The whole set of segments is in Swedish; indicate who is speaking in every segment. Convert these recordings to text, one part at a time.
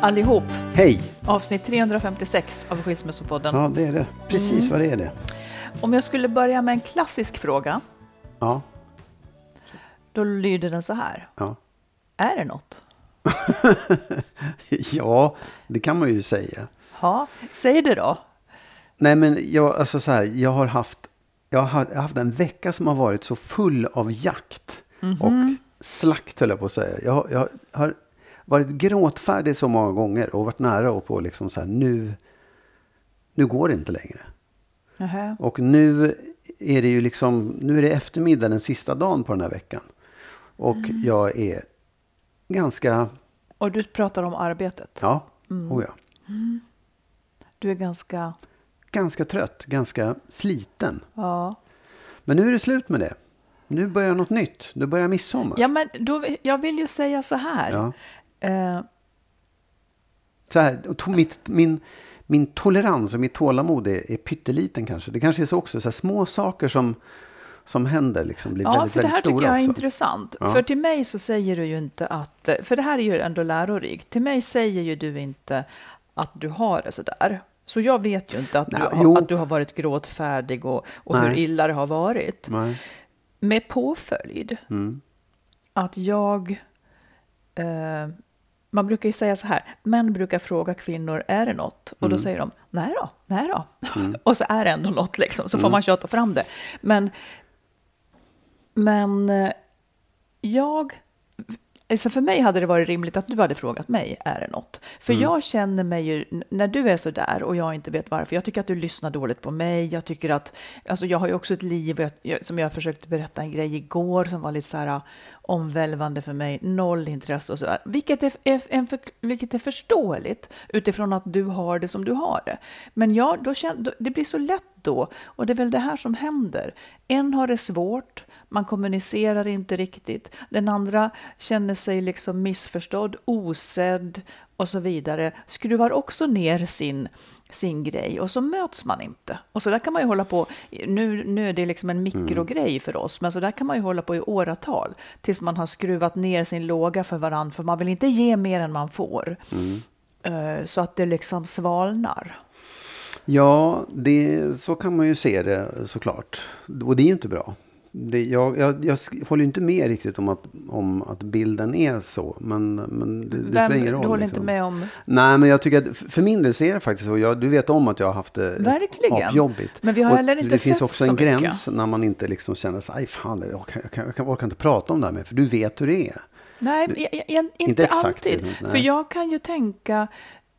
Speaker 1: Allihop!
Speaker 2: Hej!
Speaker 1: Avsnitt 356 av Skilsmässopodden.
Speaker 2: Ja, det är det. Precis
Speaker 1: Mm.
Speaker 2: vad det är det.
Speaker 1: Om jag skulle börja med en klassisk fråga,
Speaker 2: Ja,
Speaker 1: då lyder den så här.
Speaker 2: ja.
Speaker 1: Är det något?
Speaker 2: ja, det kan man ju säga.
Speaker 1: Ja, säg det då.
Speaker 2: Nej, men jag, alltså så här, jag har haft, jag har haft en vecka som har varit så full av jakt och slakt höll jag på att säga. Jag, jag har varit gråtfärdig så många gånger och varit nära och på liksom så här, nu, nu går det inte längre.
Speaker 1: Nähä.
Speaker 2: Och nu är det ju liksom, nu är det eftermiddag den sista dagen på den här veckan. Och jag är ganska,
Speaker 1: Och du pratar om arbetet.
Speaker 2: ja, oh ja,
Speaker 1: Du är ganska,
Speaker 2: ganska trött, ganska sliten.
Speaker 1: ja.
Speaker 2: Men nu är det slut med det. Nu börjar något nytt. Nu börjar midsommar.
Speaker 1: Ja, men då, jag vill ju säga så här.
Speaker 2: Ja.
Speaker 1: Eh,
Speaker 2: Så här, och to, mitt, min, min tolerans och mitt tålamod är, är pytteliten kanske. Det kanske är så också, så här, små saker som, som händer liksom blir
Speaker 1: ja,
Speaker 2: väldigt,
Speaker 1: för det
Speaker 2: väldigt
Speaker 1: här tycker
Speaker 2: stora
Speaker 1: jag är
Speaker 2: också.
Speaker 1: intressant.
Speaker 2: Ja.
Speaker 1: För till mig så säger du ju inte att, för det här är ju ändå lärorikt. Till mig säger ju du inte att du har det så där. Så jag vet ju inte att,
Speaker 2: Nej,
Speaker 1: du, har, att du har varit gråtfärdig och, och hur illa det har varit.
Speaker 2: Nej.
Speaker 1: Med påföljd
Speaker 2: Mm.
Speaker 1: att jag... Eh, man brukar ju säga så här, män brukar fråga kvinnor, är det något? Och då säger de, nej då, nej då. och så är det ändå något liksom, så får man tjata fram det. Men, men eh, jag... Alltså för mig hade det varit rimligt att du hade frågat mig, är det något? För jag känner mig ju, när du är så där och jag inte vet varför, jag tycker att du lyssnar dåligt på mig, jag tycker att, alltså jag har ju också ett liv, jag, jag, som jag försökte berätta en grej igår som var lite så här ah, omvälvande för mig, noll intresse och så vilket är, är, en för, vilket är förståeligt utifrån att du har det som du har det. Men ja, då känner, det blir så lätt då, och det är väl det här som händer. En har det svårt, man kommunicerar inte riktigt. Den andra känner sig liksom missförstådd, osedd och så vidare. Skruvar också ner sin, sin grej och så möts man inte. Och så där kan man ju hålla på, nu, nu är det liksom en mikrogrej för oss, men så där kan man ju hålla på i åratal tills man har skruvat ner sin låga för varandra, för man vill inte ge mer än man får. Eh, Så att det liksom svalnar.
Speaker 2: Ja, det, så kan man ju se det såklart. Och det är ju inte bra. Det, jag, jag, jag håller inte med riktigt om att, om att bilden är så. Men, men det, det spelar ingen roll.
Speaker 1: du håller
Speaker 2: liksom.
Speaker 1: inte med om...
Speaker 2: Nej, men jag tycker att för min del så är det faktiskt så. Jag, du vet om att jag har haft det
Speaker 1: Verkligen.
Speaker 2: apjobbigt.
Speaker 1: Men vi har
Speaker 2: Och
Speaker 1: heller inte
Speaker 2: Det finns också
Speaker 1: så
Speaker 2: en
Speaker 1: mycket.
Speaker 2: gräns när man inte liksom känner sig, fan, jag, kan, jag, kan, jag, kan, orkar inte prata om det här mer. För du vet hur det är.
Speaker 1: Nej, jag, inte,
Speaker 2: inte
Speaker 1: alltid.
Speaker 2: nej.
Speaker 1: För jag kan ju tänka,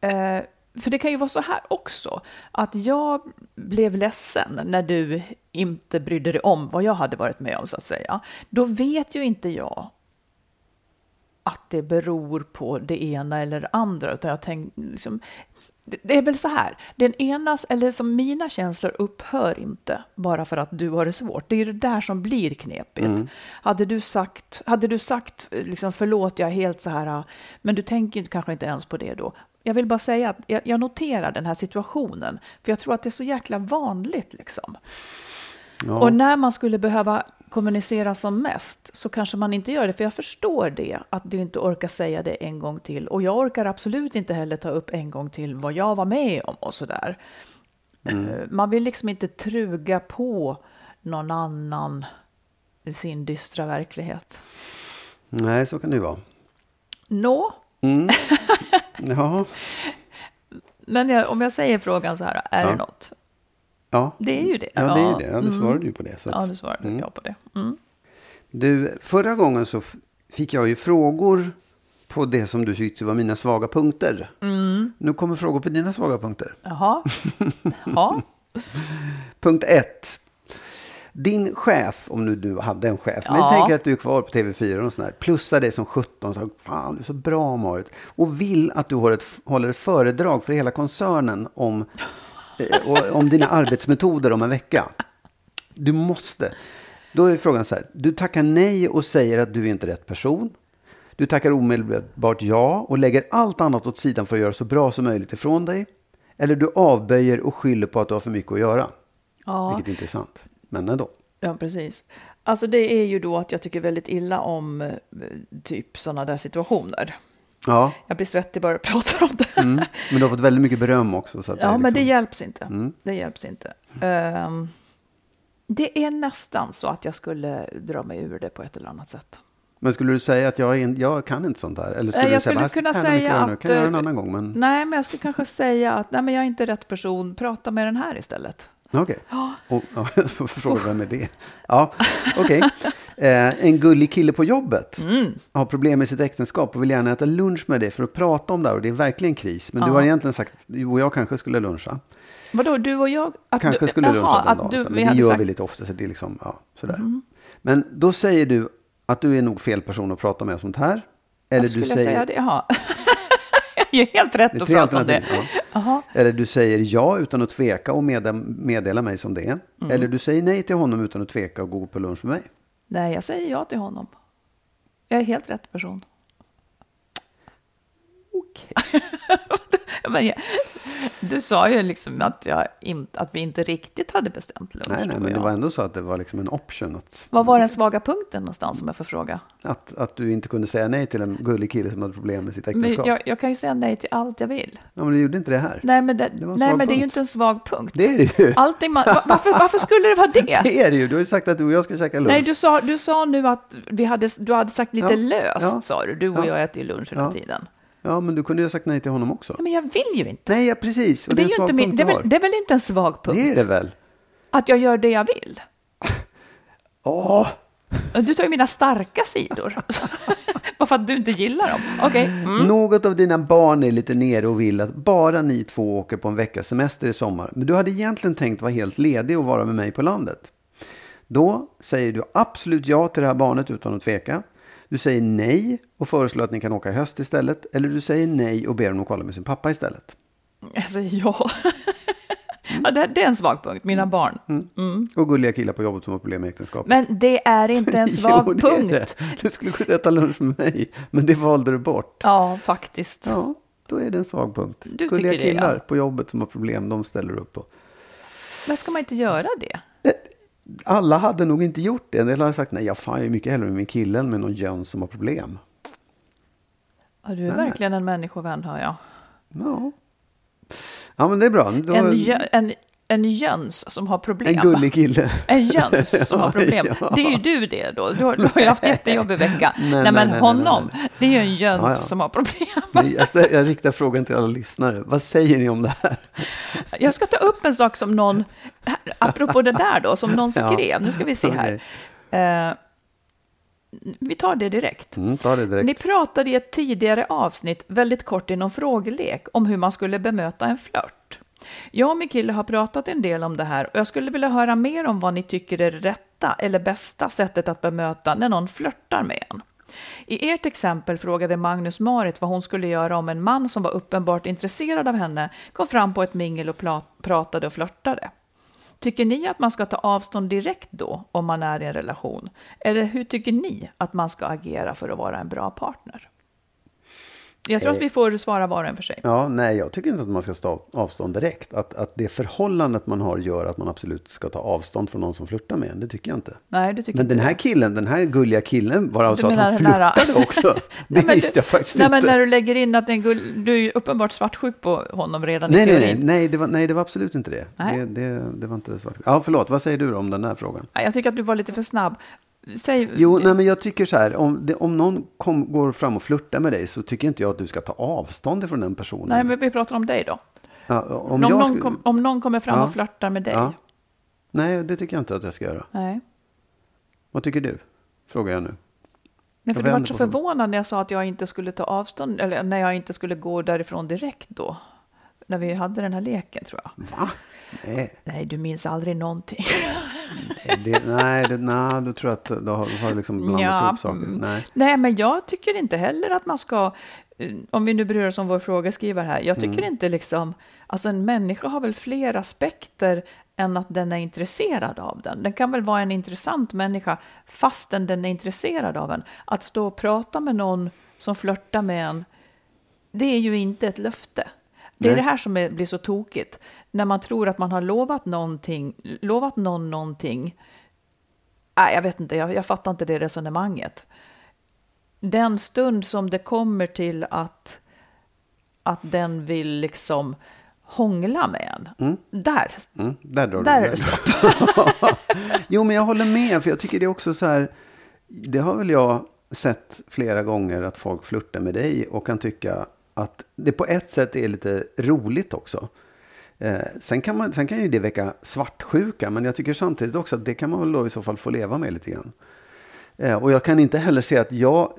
Speaker 1: eh, för det kan ju vara så här också, att jag blev ledsen när du inte brydde dig om vad jag hade varit med om så att säga. Då vet ju inte jag att det beror på det ena eller det andra, utan jag tänker liksom, det, är väl så här, den enas, eller som mina känslor upphör inte bara för att du har det svårt. Det är det där som blir knepigt. Hade du sagt, hade du sagt liksom, förlåt, jag är helt så här, men du tänker kanske inte ens på det då. Jag vill bara säga att jag, jag noterar den här situationen, för jag tror att det är så jäkla vanligt liksom.
Speaker 2: Ja.
Speaker 1: Och när man skulle behöva kommunicera som mest så kanske man inte gör det, för jag förstår det, att du inte orkar säga det en gång till. Och jag orkar absolut inte heller ta upp en gång till vad jag var med om och sådär.
Speaker 2: Mm.
Speaker 1: Eh, Man vill liksom inte truga på någon annan sin dystra verklighet.
Speaker 2: Nej, så kan det ju vara.
Speaker 1: Nå,
Speaker 2: Mm. Ja,
Speaker 1: men jag, om jag säger frågan så här, är
Speaker 2: Ja.
Speaker 1: det något?
Speaker 2: ja.
Speaker 1: Det är ju det.
Speaker 2: Ja, det är det. Ja, du
Speaker 1: Mm.
Speaker 2: svarade ju på det. Så
Speaker 1: Ja,
Speaker 2: att,
Speaker 1: du svarade
Speaker 2: Mm.
Speaker 1: ja på det. Mm.
Speaker 2: Du, förra gången så fick jag ju frågor på det som du tyckte var mina svaga punkter.
Speaker 1: Mm.
Speaker 2: Nu kommer frågor på dina svaga punkter.
Speaker 1: Jaha. Ja.
Speaker 2: Punkt ett. Din chef, om du nu hade en chef, men
Speaker 1: Ja.
Speaker 2: tänk att du är kvar på TV4 och sådär, plussar det som 17, så fan du är så bra Marit, och vill att du håller ett, håller ett föredrag för hela koncernen om, eh, om dina arbetsmetoder om en vecka. Du måste. Då är frågan så här, du tackar nej och säger att du är inte rätt person. Du tackar omedelbart ja och lägger allt annat åt sidan för att göra så bra som möjligt ifrån dig. Eller du avböjer och skyller på att du har för mycket att göra.
Speaker 1: ja.
Speaker 2: Vilket inte är sant. Men ändå.
Speaker 1: Ja, precis. Alltså det är ju då att jag tycker väldigt illa om eh, typ sådana där situationer.
Speaker 2: Ja,
Speaker 1: Jag blir svettig bara jag pratar om det.
Speaker 2: mm. men du har fått väldigt mycket beröm också. Så att
Speaker 1: Ja,
Speaker 2: är
Speaker 1: men det
Speaker 2: liksom-
Speaker 1: hjälps inte.
Speaker 2: Mm.
Speaker 1: Det hjälps inte. Ehm, det är nästan så att jag skulle dra mig ur det på ett eller annat sätt.
Speaker 2: Men skulle du säga att jag, är in, jag kan inte sånt här? Eller skulle
Speaker 1: Nej,
Speaker 2: du
Speaker 1: jag
Speaker 2: säga,
Speaker 1: skulle
Speaker 2: "Vad, så
Speaker 1: kunna
Speaker 2: jävla mycket
Speaker 1: säga
Speaker 2: nu.
Speaker 1: att,
Speaker 2: kan jag göra en
Speaker 1: eh,
Speaker 2: annan gång. Men
Speaker 1: Nej, men jag skulle kanske säga att nej, men jag är inte rätt person. Prata med den här istället.
Speaker 2: Okej. Och, ja, jag får fråga vem är det? Ja, okej. Eh, en gullig kille på jobbet
Speaker 1: Mm.
Speaker 2: har problem med sitt äktenskap och vill gärna äta lunch med dig för att prata om det här. Och det är verkligen kris. Men du
Speaker 1: Ja.
Speaker 2: har egentligen sagt att du och jag kanske skulle luncha.
Speaker 1: Vadå, du och jag? Att
Speaker 2: Kanske
Speaker 1: du,
Speaker 2: skulle
Speaker 1: Jaha,
Speaker 2: luncha den dagen.
Speaker 1: du,
Speaker 2: Men det gör
Speaker 1: sagt,
Speaker 2: vi lite ofta. Så det är liksom, ja, sådär. Men då säger du att du är nog fel person att prata med om sånt här. Eller
Speaker 1: Varför
Speaker 2: du
Speaker 1: skulle jag
Speaker 2: säger,
Speaker 1: säga det? Jaha. är helt rätt att prata om det.
Speaker 2: Ja. Eller du säger ja utan att tveka och meddela mig som det är.
Speaker 1: Mm.
Speaker 2: Eller du säger nej till honom utan att tveka och gå på lunch med mig.
Speaker 1: Nej, jag säger ja till honom. Jag är helt rätt person.
Speaker 2: Okej.
Speaker 1: Men du sa ju liksom att, jag inte, att vi inte riktigt hade bestämt lunch.
Speaker 2: Nej, nej, men det var ändå så att det var liksom en option. Att,
Speaker 1: Vad var den svaga punkten någonstans om jag får fråga?
Speaker 2: att, att du inte kunde säga nej till en gullig kille som hade problem med sitt
Speaker 1: Men
Speaker 2: äktenskap.
Speaker 1: jag, jag kan ju säga nej till allt jag vill.
Speaker 2: Ja, men du gjorde inte det här.
Speaker 1: Nej, men det,
Speaker 2: Det
Speaker 1: nej, men det är ju
Speaker 2: punkt.
Speaker 1: inte en svag punkt.
Speaker 2: Det är det ju.
Speaker 1: Allting man, va- varför, varför skulle det vara det?
Speaker 2: Det är det ju. Du har ju sagt att du och jag ska käka lunch.
Speaker 1: Nej, du sa, du sa nu att vi hade, du hade sagt lite
Speaker 2: Ja,
Speaker 1: löst,
Speaker 2: ja,
Speaker 1: sa du. Du och
Speaker 2: ja,
Speaker 1: jag äter ju lunch hela tiden.
Speaker 2: Ja, men du kunde ju ha sagt nej till honom också.
Speaker 1: Ja, Men jag vill ju inte.
Speaker 2: Nej, ja, precis. Och
Speaker 1: Det är, ju
Speaker 2: svag
Speaker 1: inte min, det, är väl, det är väl inte en svag punkt?
Speaker 2: Det är det väl?
Speaker 1: Att jag gör det jag vill?
Speaker 2: Åh!
Speaker 1: Du tar ju mina starka sidor. Bara för att du inte gillar dem. Okej. Mm.
Speaker 2: Något av dina barn är lite nere och vill att bara ni två åker på en veckas semester i sommar. Men du hade egentligen tänkt vara helt ledig och vara med mig på landet. Då säger du absolut ja till det här barnet utan att tveka. Du säger nej och föreslår att ni kan åka i höst istället. Eller du säger nej och ber honom att kolla med sin pappa istället.
Speaker 1: Jag säger ja. ja det, det är en svag punkt, mina barn.
Speaker 2: Och gulliga killar på jobbet som har problem med äktenskap.
Speaker 1: Men det är inte en svag
Speaker 2: Jo, det
Speaker 1: punkt.
Speaker 2: Du skulle och äta lunch med mig, men det valde du bort.
Speaker 1: Ja, faktiskt.
Speaker 2: Ja, då är det en svag punkt.
Speaker 1: Du
Speaker 2: Gulliga
Speaker 1: det,
Speaker 2: killar
Speaker 1: ja.
Speaker 2: på jobbet som har problem, de ställer upp på.
Speaker 1: Men ska man inte göra det?
Speaker 2: Alla hade nog inte gjort det. En del hade sagt nej, jag fan jag är mycket hellre med min kille än med någon jöns som har problem.
Speaker 1: Ja, du är verkligen en människovän, hör jag.
Speaker 2: Ja, ja men det är bra. Då,
Speaker 1: En, en, en jöns som har problem.
Speaker 2: en gullig kille.
Speaker 1: En jöns som har problem.
Speaker 2: Ja.
Speaker 1: Det är ju du det då. Du har, du har ju haft jättejobbig vecka. Nej,
Speaker 2: nej,
Speaker 1: men
Speaker 2: nej, nej,
Speaker 1: honom, det är ju en jöns
Speaker 2: Ja, ja.
Speaker 1: som har problem.
Speaker 2: Men Jag, stä- jag riktar frågan till alla lyssnare. Vad säger ni om det här?
Speaker 1: Jag ska ta upp en sak som någon, apropå det där då, som någon skrev. Nu ska vi se här. Eh, vi tar det direkt.
Speaker 2: Mm, ta det direkt.
Speaker 1: Ni pratade i ett tidigare avsnitt, väldigt kort i någon frågelek, om hur man skulle bemöta en flört. Jag och min kille har pratat en del om det här och jag skulle vilja höra mer om vad ni tycker är det rätta eller bästa sättet att bemöta när någon flörtar med en. I ert exempel frågade Magnus Marit vad hon skulle göra om en man som var uppenbart intresserad av henne kom fram på ett mingel och pratade och flörtade. Tycker ni att man ska ta avstånd direkt då om man är i en relation? Eller hur tycker ni att man ska agera för att vara en bra partner? Jag tror att vi får svara var och en för sig.
Speaker 2: Ja, nej, jag tycker inte att man ska ta avstånd direkt. Att, att det förhållandet man har gör att man absolut ska ta avstånd från någon som flörtar med en, det tycker jag inte.
Speaker 1: Nej, det tycker
Speaker 2: men den här killen, den här gulliga killen, var alltså att han flörtade också? Det
Speaker 1: nej,
Speaker 2: visste jag faktiskt
Speaker 1: nej,
Speaker 2: inte.
Speaker 1: men när du lägger in att en gull, du är uppenbart svartsjuk på honom redan
Speaker 2: nej,
Speaker 1: i
Speaker 2: nej, nej, nej, det var, nej, det var absolut inte det.
Speaker 1: Nej.
Speaker 2: Det, det, det var inte svartsjuk. Ja, förlåt, vad säger du om den här frågan?
Speaker 1: Jag tycker att du var lite för snabb. Säg,
Speaker 2: Jo, nej, men jag tycker så här, om, det, om någon kom, går fram och flörtar med dig så tycker inte jag att du ska ta avstånd ifrån den personen.
Speaker 1: nej, men vi pratar om dig då.
Speaker 2: ja, om,
Speaker 1: Om, någon,
Speaker 2: skulle-
Speaker 1: kom, om någon kommer fram
Speaker 2: Ja.
Speaker 1: och flörtar med dig.
Speaker 2: Ja. Nej, det tycker jag inte att jag ska göra.
Speaker 1: Nej.
Speaker 2: Vad tycker du? Frågar jag nu.
Speaker 1: Nej, för
Speaker 2: Jag
Speaker 1: du var så förvånad när jag sa att jag inte skulle ta avstånd, eller när jag inte skulle gå därifrån direkt då. När vi hade den här leken tror jag.
Speaker 2: Va? Nej,
Speaker 1: Nej, du minns aldrig någonting.
Speaker 2: nej, det, nej, det, nej då tror att då har, har du liksom blandat
Speaker 1: Ja,
Speaker 2: ihop saker.
Speaker 1: mm.
Speaker 2: Nej.
Speaker 1: Nej, men jag tycker inte heller att man ska, eh, om vi nu bryr oss om vår frågeskrivare här, jag tycker
Speaker 2: Mm.
Speaker 1: inte liksom, alltså en människa har väl fler aspekter än att den är intresserad av den. Den kan väl vara en intressant människa fastän den är intresserad av en. Att stå och prata med någon som flörtar med en, det är ju inte ett löfte. Det är
Speaker 2: Nej.
Speaker 1: det här som är, blir så tokigt. När man tror att man har lovat någonting, lovat någon någonting. Nej, jag vet inte, jag, jag fattar inte det resonemanget. Den stund som det kommer till att, att den vill liksom hångla med en, där,
Speaker 2: Mm, där drar
Speaker 1: där
Speaker 2: du
Speaker 1: är det
Speaker 2: stopp. jo, men jag håller med, för jag tycker det är också så här, det har väl jag sett flera gånger att folk flörtar med dig och kan tycka att det på ett sätt är lite roligt också. Eh, sen, kan man, sen kan ju det väcka svartsjuka, men jag tycker samtidigt också att det kan man väl då i så fall få leva med lite grann. Eh, och jag kan inte heller se att jag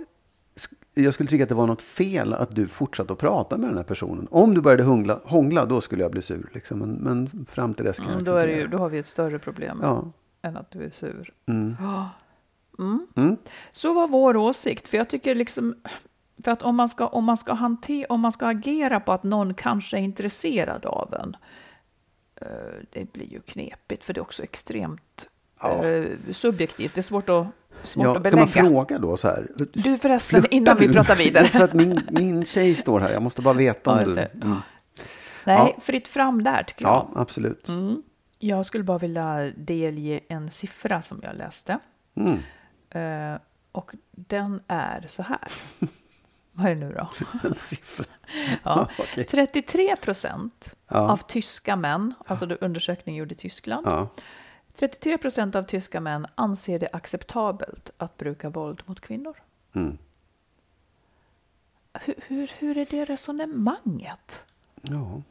Speaker 2: jag skulle tycka att det var något fel att du fortsatte att prata med den här personen. Om du började hångla, hångla då skulle jag bli sur. Liksom. Men, men fram till dess kan jag
Speaker 1: mm, då, är det ju, då har vi ett större problem
Speaker 2: Ja.
Speaker 1: än att du är sur.
Speaker 2: Mm.
Speaker 1: Ja. Mm.
Speaker 2: Mm.
Speaker 1: Så var vår åsikt, för jag tycker liksom, för att om man ska, om man ska hantera, om man ska agera på att någon kanske är intresserad av en, eh, det blir ju knepigt, för det är också extremt
Speaker 2: Ja.
Speaker 1: eh, subjektivt. Det är svårt att, svårt
Speaker 2: Ja,
Speaker 1: att
Speaker 2: ska man
Speaker 1: belägga.
Speaker 2: fråga då så här?
Speaker 1: Du förresten, innan vi
Speaker 2: du?
Speaker 1: pratar vidare.
Speaker 2: För att min, min tjej står här, jag måste bara veta om
Speaker 1: Ja,
Speaker 2: du... Mm.
Speaker 1: Nej,
Speaker 2: Ja.
Speaker 1: fritt fram där tycker jag.
Speaker 2: Ja, absolut.
Speaker 1: Mm. Jag skulle bara vilja delge en siffra som jag läste.
Speaker 2: Mm.
Speaker 1: Eh, och den är så här. Vad är det nu då? Ja.
Speaker 2: Okej.
Speaker 1: 33 procent
Speaker 2: Ja.
Speaker 1: av tyska män, alltså då undersökningen gjord i Tyskland,
Speaker 2: Ja.
Speaker 1: 33 procent av tyska män anser det acceptabelt att bruka våld mot kvinnor.
Speaker 2: Mm.
Speaker 1: Hur, hur, hur är det resonemanget?
Speaker 2: ja.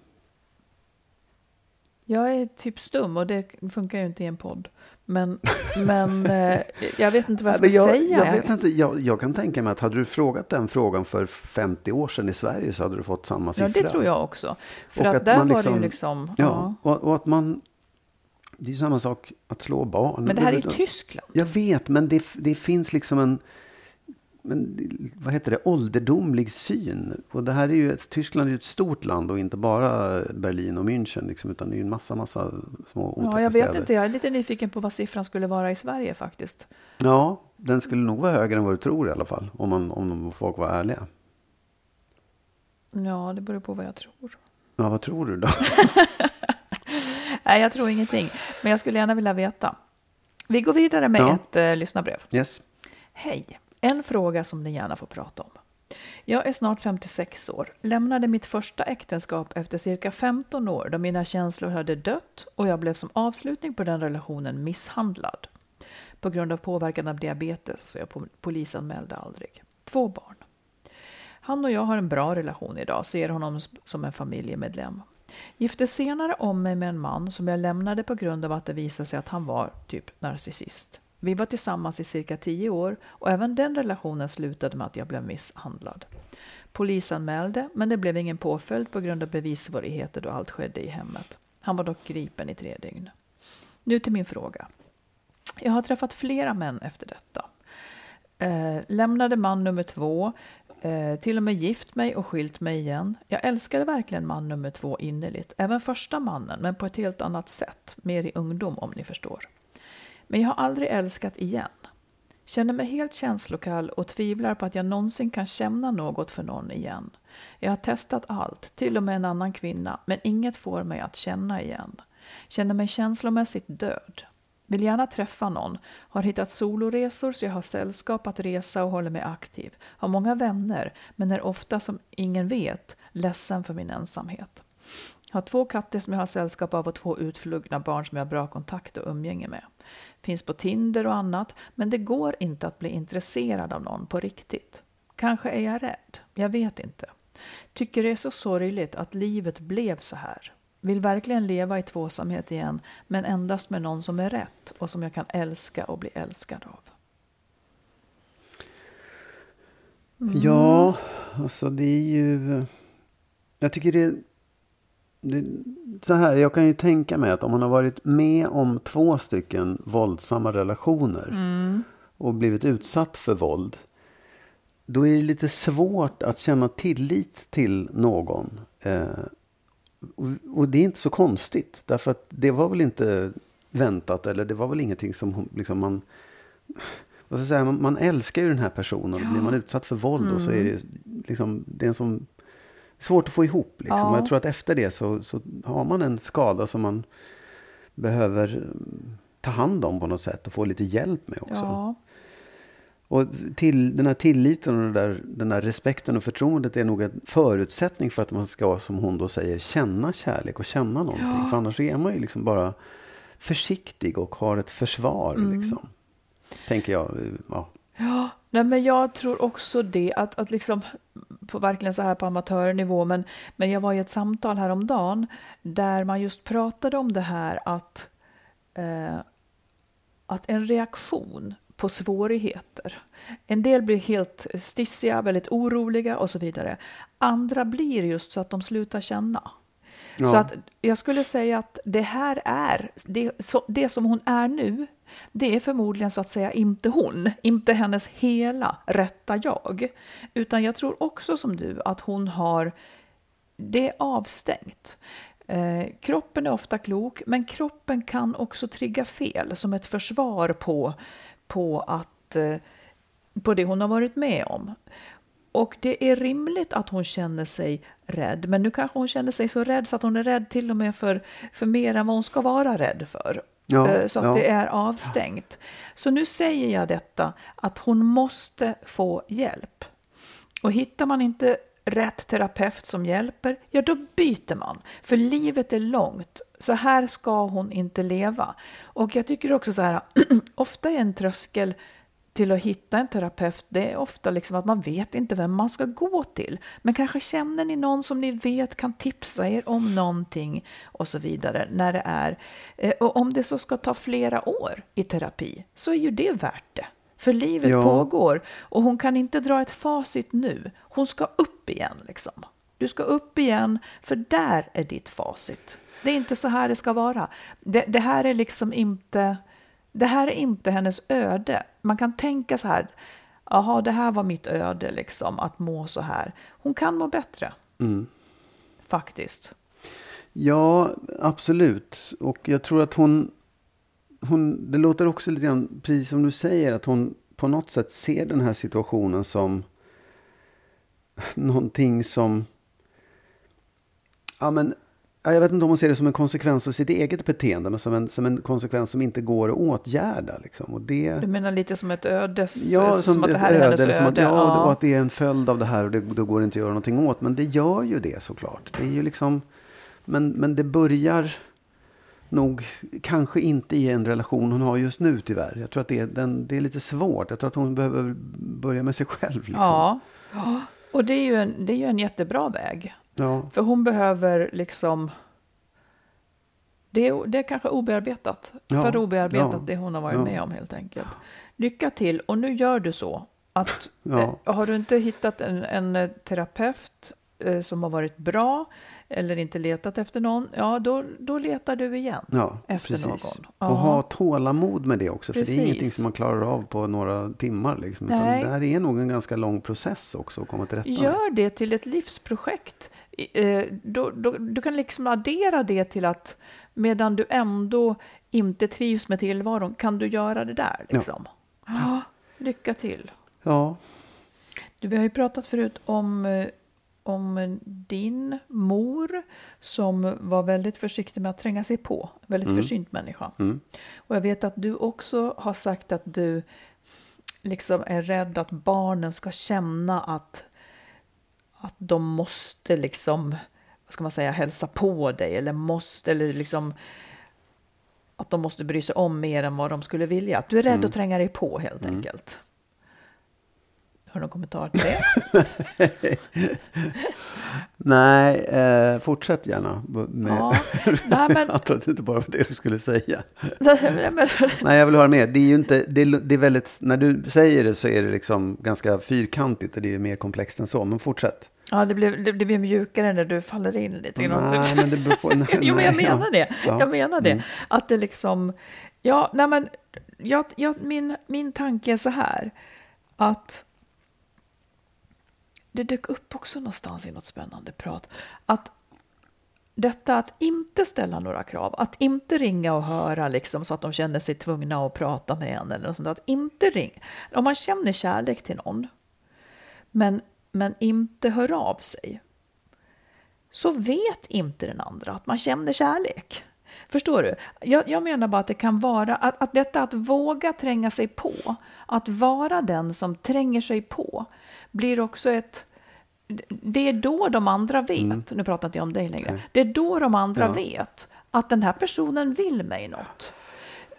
Speaker 1: Jag är typ stum och det funkar ju inte i en podd. Men, men eh, jag vet inte vad jag ska
Speaker 2: jag,
Speaker 1: säga.
Speaker 2: Jag, vet inte, jag, jag kan tänka mig att hade du frågat den frågan för 50 år sedan i Sverige så hade du fått samma
Speaker 1: ja,
Speaker 2: siffra.
Speaker 1: det tror jag också. För
Speaker 2: Och
Speaker 1: att,
Speaker 2: att
Speaker 1: där var det ju
Speaker 2: liksom-
Speaker 1: liksom...
Speaker 2: Ja, och, och att man... Det är ju samma sak att slå barn.
Speaker 1: Men det här är ju Tyskland.
Speaker 2: Jag vet, men det, det finns liksom en... Men, vad heter det? Ålderdomlig syn. Och det här är ju Tyskland är ju ett stort land och inte bara Berlin och München. Liksom, utan det är ju en massa, massa små
Speaker 1: Ja, jag vet
Speaker 2: städer.
Speaker 1: inte. Jag är lite nyfiken på vad siffran skulle vara i Sverige faktiskt.
Speaker 2: Ja, den skulle nog vara högre än vad du tror i alla fall. Om, man, om folk var ärliga.
Speaker 1: Ja, det beror på vad jag tror.
Speaker 2: Ja, vad tror du då?
Speaker 1: Nej, jag tror ingenting. Men jag skulle gärna vilja veta. Vi går vidare med
Speaker 2: Ja.
Speaker 1: ett eh, lyssnarbrev.
Speaker 2: Yes.
Speaker 1: Hej! En fråga som ni gärna får prata om. Jag är snart 56 år, lämnade mitt första äktenskap efter cirka 15 år då mina känslor hade dött och jag blev som avslutning på den relationen misshandlad. På grund av påverkan av diabetes så jag polisanmälde aldrig. Två barn. Han och jag har en bra relation idag, ser honom som en familjemedlem. Gifte senare om mig med en man som jag lämnade på grund av att det visade sig att han var typ narcissist. Vi var tillsammans i cirka tio år och även den relationen slutade med att jag blev misshandlad. Polisanmälde, men det blev ingen påföljd på grund av bevissvårigheter då allt skedde i hemmet. Han var dock gripen i tre dygn. Nu till min fråga. Jag har träffat flera män efter detta. Eh, lämnade man nummer två, eh, till och med gift mig och skilt mig igen. Jag älskade verkligen man nummer två innerligt, även första mannen, men på ett helt annat sätt, mer i ungdom om ni förstår. Men jag har aldrig älskat igen. Känner mig helt känslokall och tvivlar på att jag någonsin kan känna något för någon igen. Jag har testat allt, till och med en annan kvinna, men inget får mig att känna igen. Känner mig känslomässigt död. Vill gärna träffa någon. Har hittat soloresor så jag har sällskap att resa och håller mig aktiv. Har många vänner, men är ofta som ingen vet ledsen för min ensamhet. Har två katter som jag har sällskap av och två utflugna barn som jag har bra kontakt och umgänge med. Finns på Tinder och annat, men det går inte att bli intresserad av någon på riktigt. Kanske är jag rädd, jag vet inte. Tycker det är så sorgligt att livet blev så här. Vill verkligen leva i tvåsamhet igen, men endast med någon som är rätt och som jag kan älska och bli älskad av.
Speaker 2: Mm. Ja, alltså det är ju... Jag tycker det, det... Så här, jag kan ju tänka mig att om man har varit med om två stycken våldsamma relationer mm. och blivit utsatt för våld. Då är det lite svårt att känna tillit till någon. Eh, och, och, det är inte så konstigt. Därför att det var väl inte väntat. Eller det var väl ingenting som liksom man... Vad ska jag säga, man, man älskar ju den här personen. Och blir man utsatt för våld mm. och så är det liksom... Det är som svårt att få ihop. Liksom. Ja. Jag tror att efter det så, så har man en skada som man behöver mm, ta hand om på något sätt. Och få lite hjälp med också. Ja. Och till, den här tilliten och den där, den där respekten och förtroendet är nog en förutsättning för att man ska, som hon då säger, känna kärlek och känna någonting. Ja. För annars är man ju liksom bara försiktig och har ett försvar. Mm. Liksom. Tänker jag. Ja.
Speaker 1: Ja, nej, men jag tror också det. Att, att liksom, på, verkligen så här på amatörnivå. Men, men jag var i ett samtal häromdagen där man just pratade om det här att, eh, att en reaktion på svårigheter. En del blir helt stissiga, väldigt oroliga och så vidare. Andra blir just så att de slutar känna. Ja. Så att jag skulle säga att det här är, det, så, det som hon är nu, det är förmodligen så att säga inte hon, inte hennes hela rätta jag. Utan jag tror också som du att hon har, det är avstängt. Eh, kroppen är ofta klok, men kroppen kan också trigga fel som ett försvar på på, att, eh, på det hon har varit med om. Och det är rimligt att hon känner sig rädd, men nu kanske hon känner sig så rädd så att hon är rädd till och med för, för mer än vad hon ska vara rädd för. Ja, eh, så att ja. det är avstängt. Så nu säger jag detta, att hon måste få hjälp. Och hittar man inte rätt terapeut som hjälper, ja då byter man. För livet är långt. Så här ska hon inte leva. Och jag tycker också så här, ofta är en tröskel till att hitta en terapeut, det är ofta liksom att man vet inte vem man ska gå till. Men kanske känner ni någon som ni vet kan tipsa er om någonting och så vidare när det är. Eh, och om det så ska ta flera år i terapi så är ju det värt det. För livet ja. pågår och hon kan inte dra ett facit nu. Hon ska upp igen liksom. Du ska upp igen, för där är ditt facit. Det är inte så här det ska vara. Det, det, här är liksom inte, det här är inte hennes öde. Man kan tänka så här, jaha, det här var mitt öde, liksom, att må så här. Hon kan må bättre. Mm. Faktiskt.
Speaker 2: Ja, absolut. Och jag tror att hon hon, det låter också lite grann, precis som du säger, att hon på något sätt ser den här situationen som någonting som... Ja, men, jag vet inte om hon ser det som en konsekvens av sitt eget beteende, men som en, som en konsekvens som inte går att åtgärda. Liksom. Och det,
Speaker 1: du menar lite som ett ödes...
Speaker 2: Ja, som, som att det här öde, är hennes öde. Som att, ja, ja. Och att det är en följd av det här och det, då går det inte att göra någonting åt. Men det gör ju det såklart. Det är ju liksom... Men, men det börjar nog kanske inte i en relation hon har just nu tyvärr. Jag tror att det är, den, det är lite svårt. Jag tror att hon behöver börja med sig själv. Liksom.
Speaker 1: Ja. och det är, ju en, det är ju en jättebra väg. Ja. För hon behöver liksom... Det är, det är kanske obearbetat. Ja. För obearbetat ja. det hon har varit ja. med om helt enkelt. Lycka till och nu gör du så att eh, har du inte hittat en, en terapeut eh, som har varit bra eller inte letat efter någon, ja då, då letar du igen
Speaker 2: Ja,
Speaker 1: efter
Speaker 2: precis.
Speaker 1: någon. Ja.
Speaker 2: Och ha tålamod med det också. För det är
Speaker 1: Precis.
Speaker 2: ingenting som man klarar av på några timmar. Liksom, utan
Speaker 1: Nej.
Speaker 2: det här är nog en ganska lång process också att komma till rätta med.
Speaker 1: Gör det till ett livsprojekt. Eh, Då, då, du kan liksom addera det till att medan du ändå inte trivs med tillvaron kan du göra det där.
Speaker 2: Ja.
Speaker 1: Liksom. Ja. lycka till.
Speaker 2: Ja,
Speaker 1: Du, vi har ju pratat förut om, eh, om din mor som var väldigt försiktig med att tränga sig på. Väldigt försynt människa.
Speaker 2: Mm.
Speaker 1: Och jag vet att du också har sagt att du liksom är rädd att barnen ska känna att, att de måste liksom, vad ska man säga, hälsa på dig eller måste, eller liksom att de måste bry sig om mer än vad de skulle vilja. Att du är rädd
Speaker 2: Mm.
Speaker 1: att tränga dig på helt enkelt. Har du någon kommentar till det?
Speaker 2: nej, eh, fortsätt gärna. Med,
Speaker 1: Ja, nej men,
Speaker 2: Jag antar att det inte bara var det du skulle säga.
Speaker 1: nej, men
Speaker 2: Nej, jag vill höra mer. Det är ju inte, det är, det är väldigt, när du säger det så är det liksom ganska fyrkantigt och det är mer komplext än så. Men fortsätt.
Speaker 1: ja, det, blev, det, det blir mjukare när du faller in lite.
Speaker 2: Nej, men det beror på. Nej,
Speaker 1: jo, men jag
Speaker 2: nej, ja.
Speaker 1: menar det.
Speaker 2: Ja.
Speaker 1: Jag menar det.
Speaker 2: Mm.
Speaker 1: Att det liksom... Ja, nej men... Jag, jag, min, min tanke är så här. Att... Det dök upp också någonstans i något spännande prat. Att detta att inte ställa några krav, att inte ringa och höra liksom så att de känner sig tvungna att prata med en eller något sånt. Att inte ringa. Om man känner kärlek till någon, men, men inte hör av sig, så vet inte den andra att man känner kärlek. Förstår du? Jag, jag menar bara att det kan vara att, att detta att våga tränga sig på, att vara den som tränger sig på, blir också ett det är då de andra vet, nu pratar inte jag om dig längre, det är då de andra
Speaker 2: Ja.
Speaker 1: vet att den här personen vill mig något.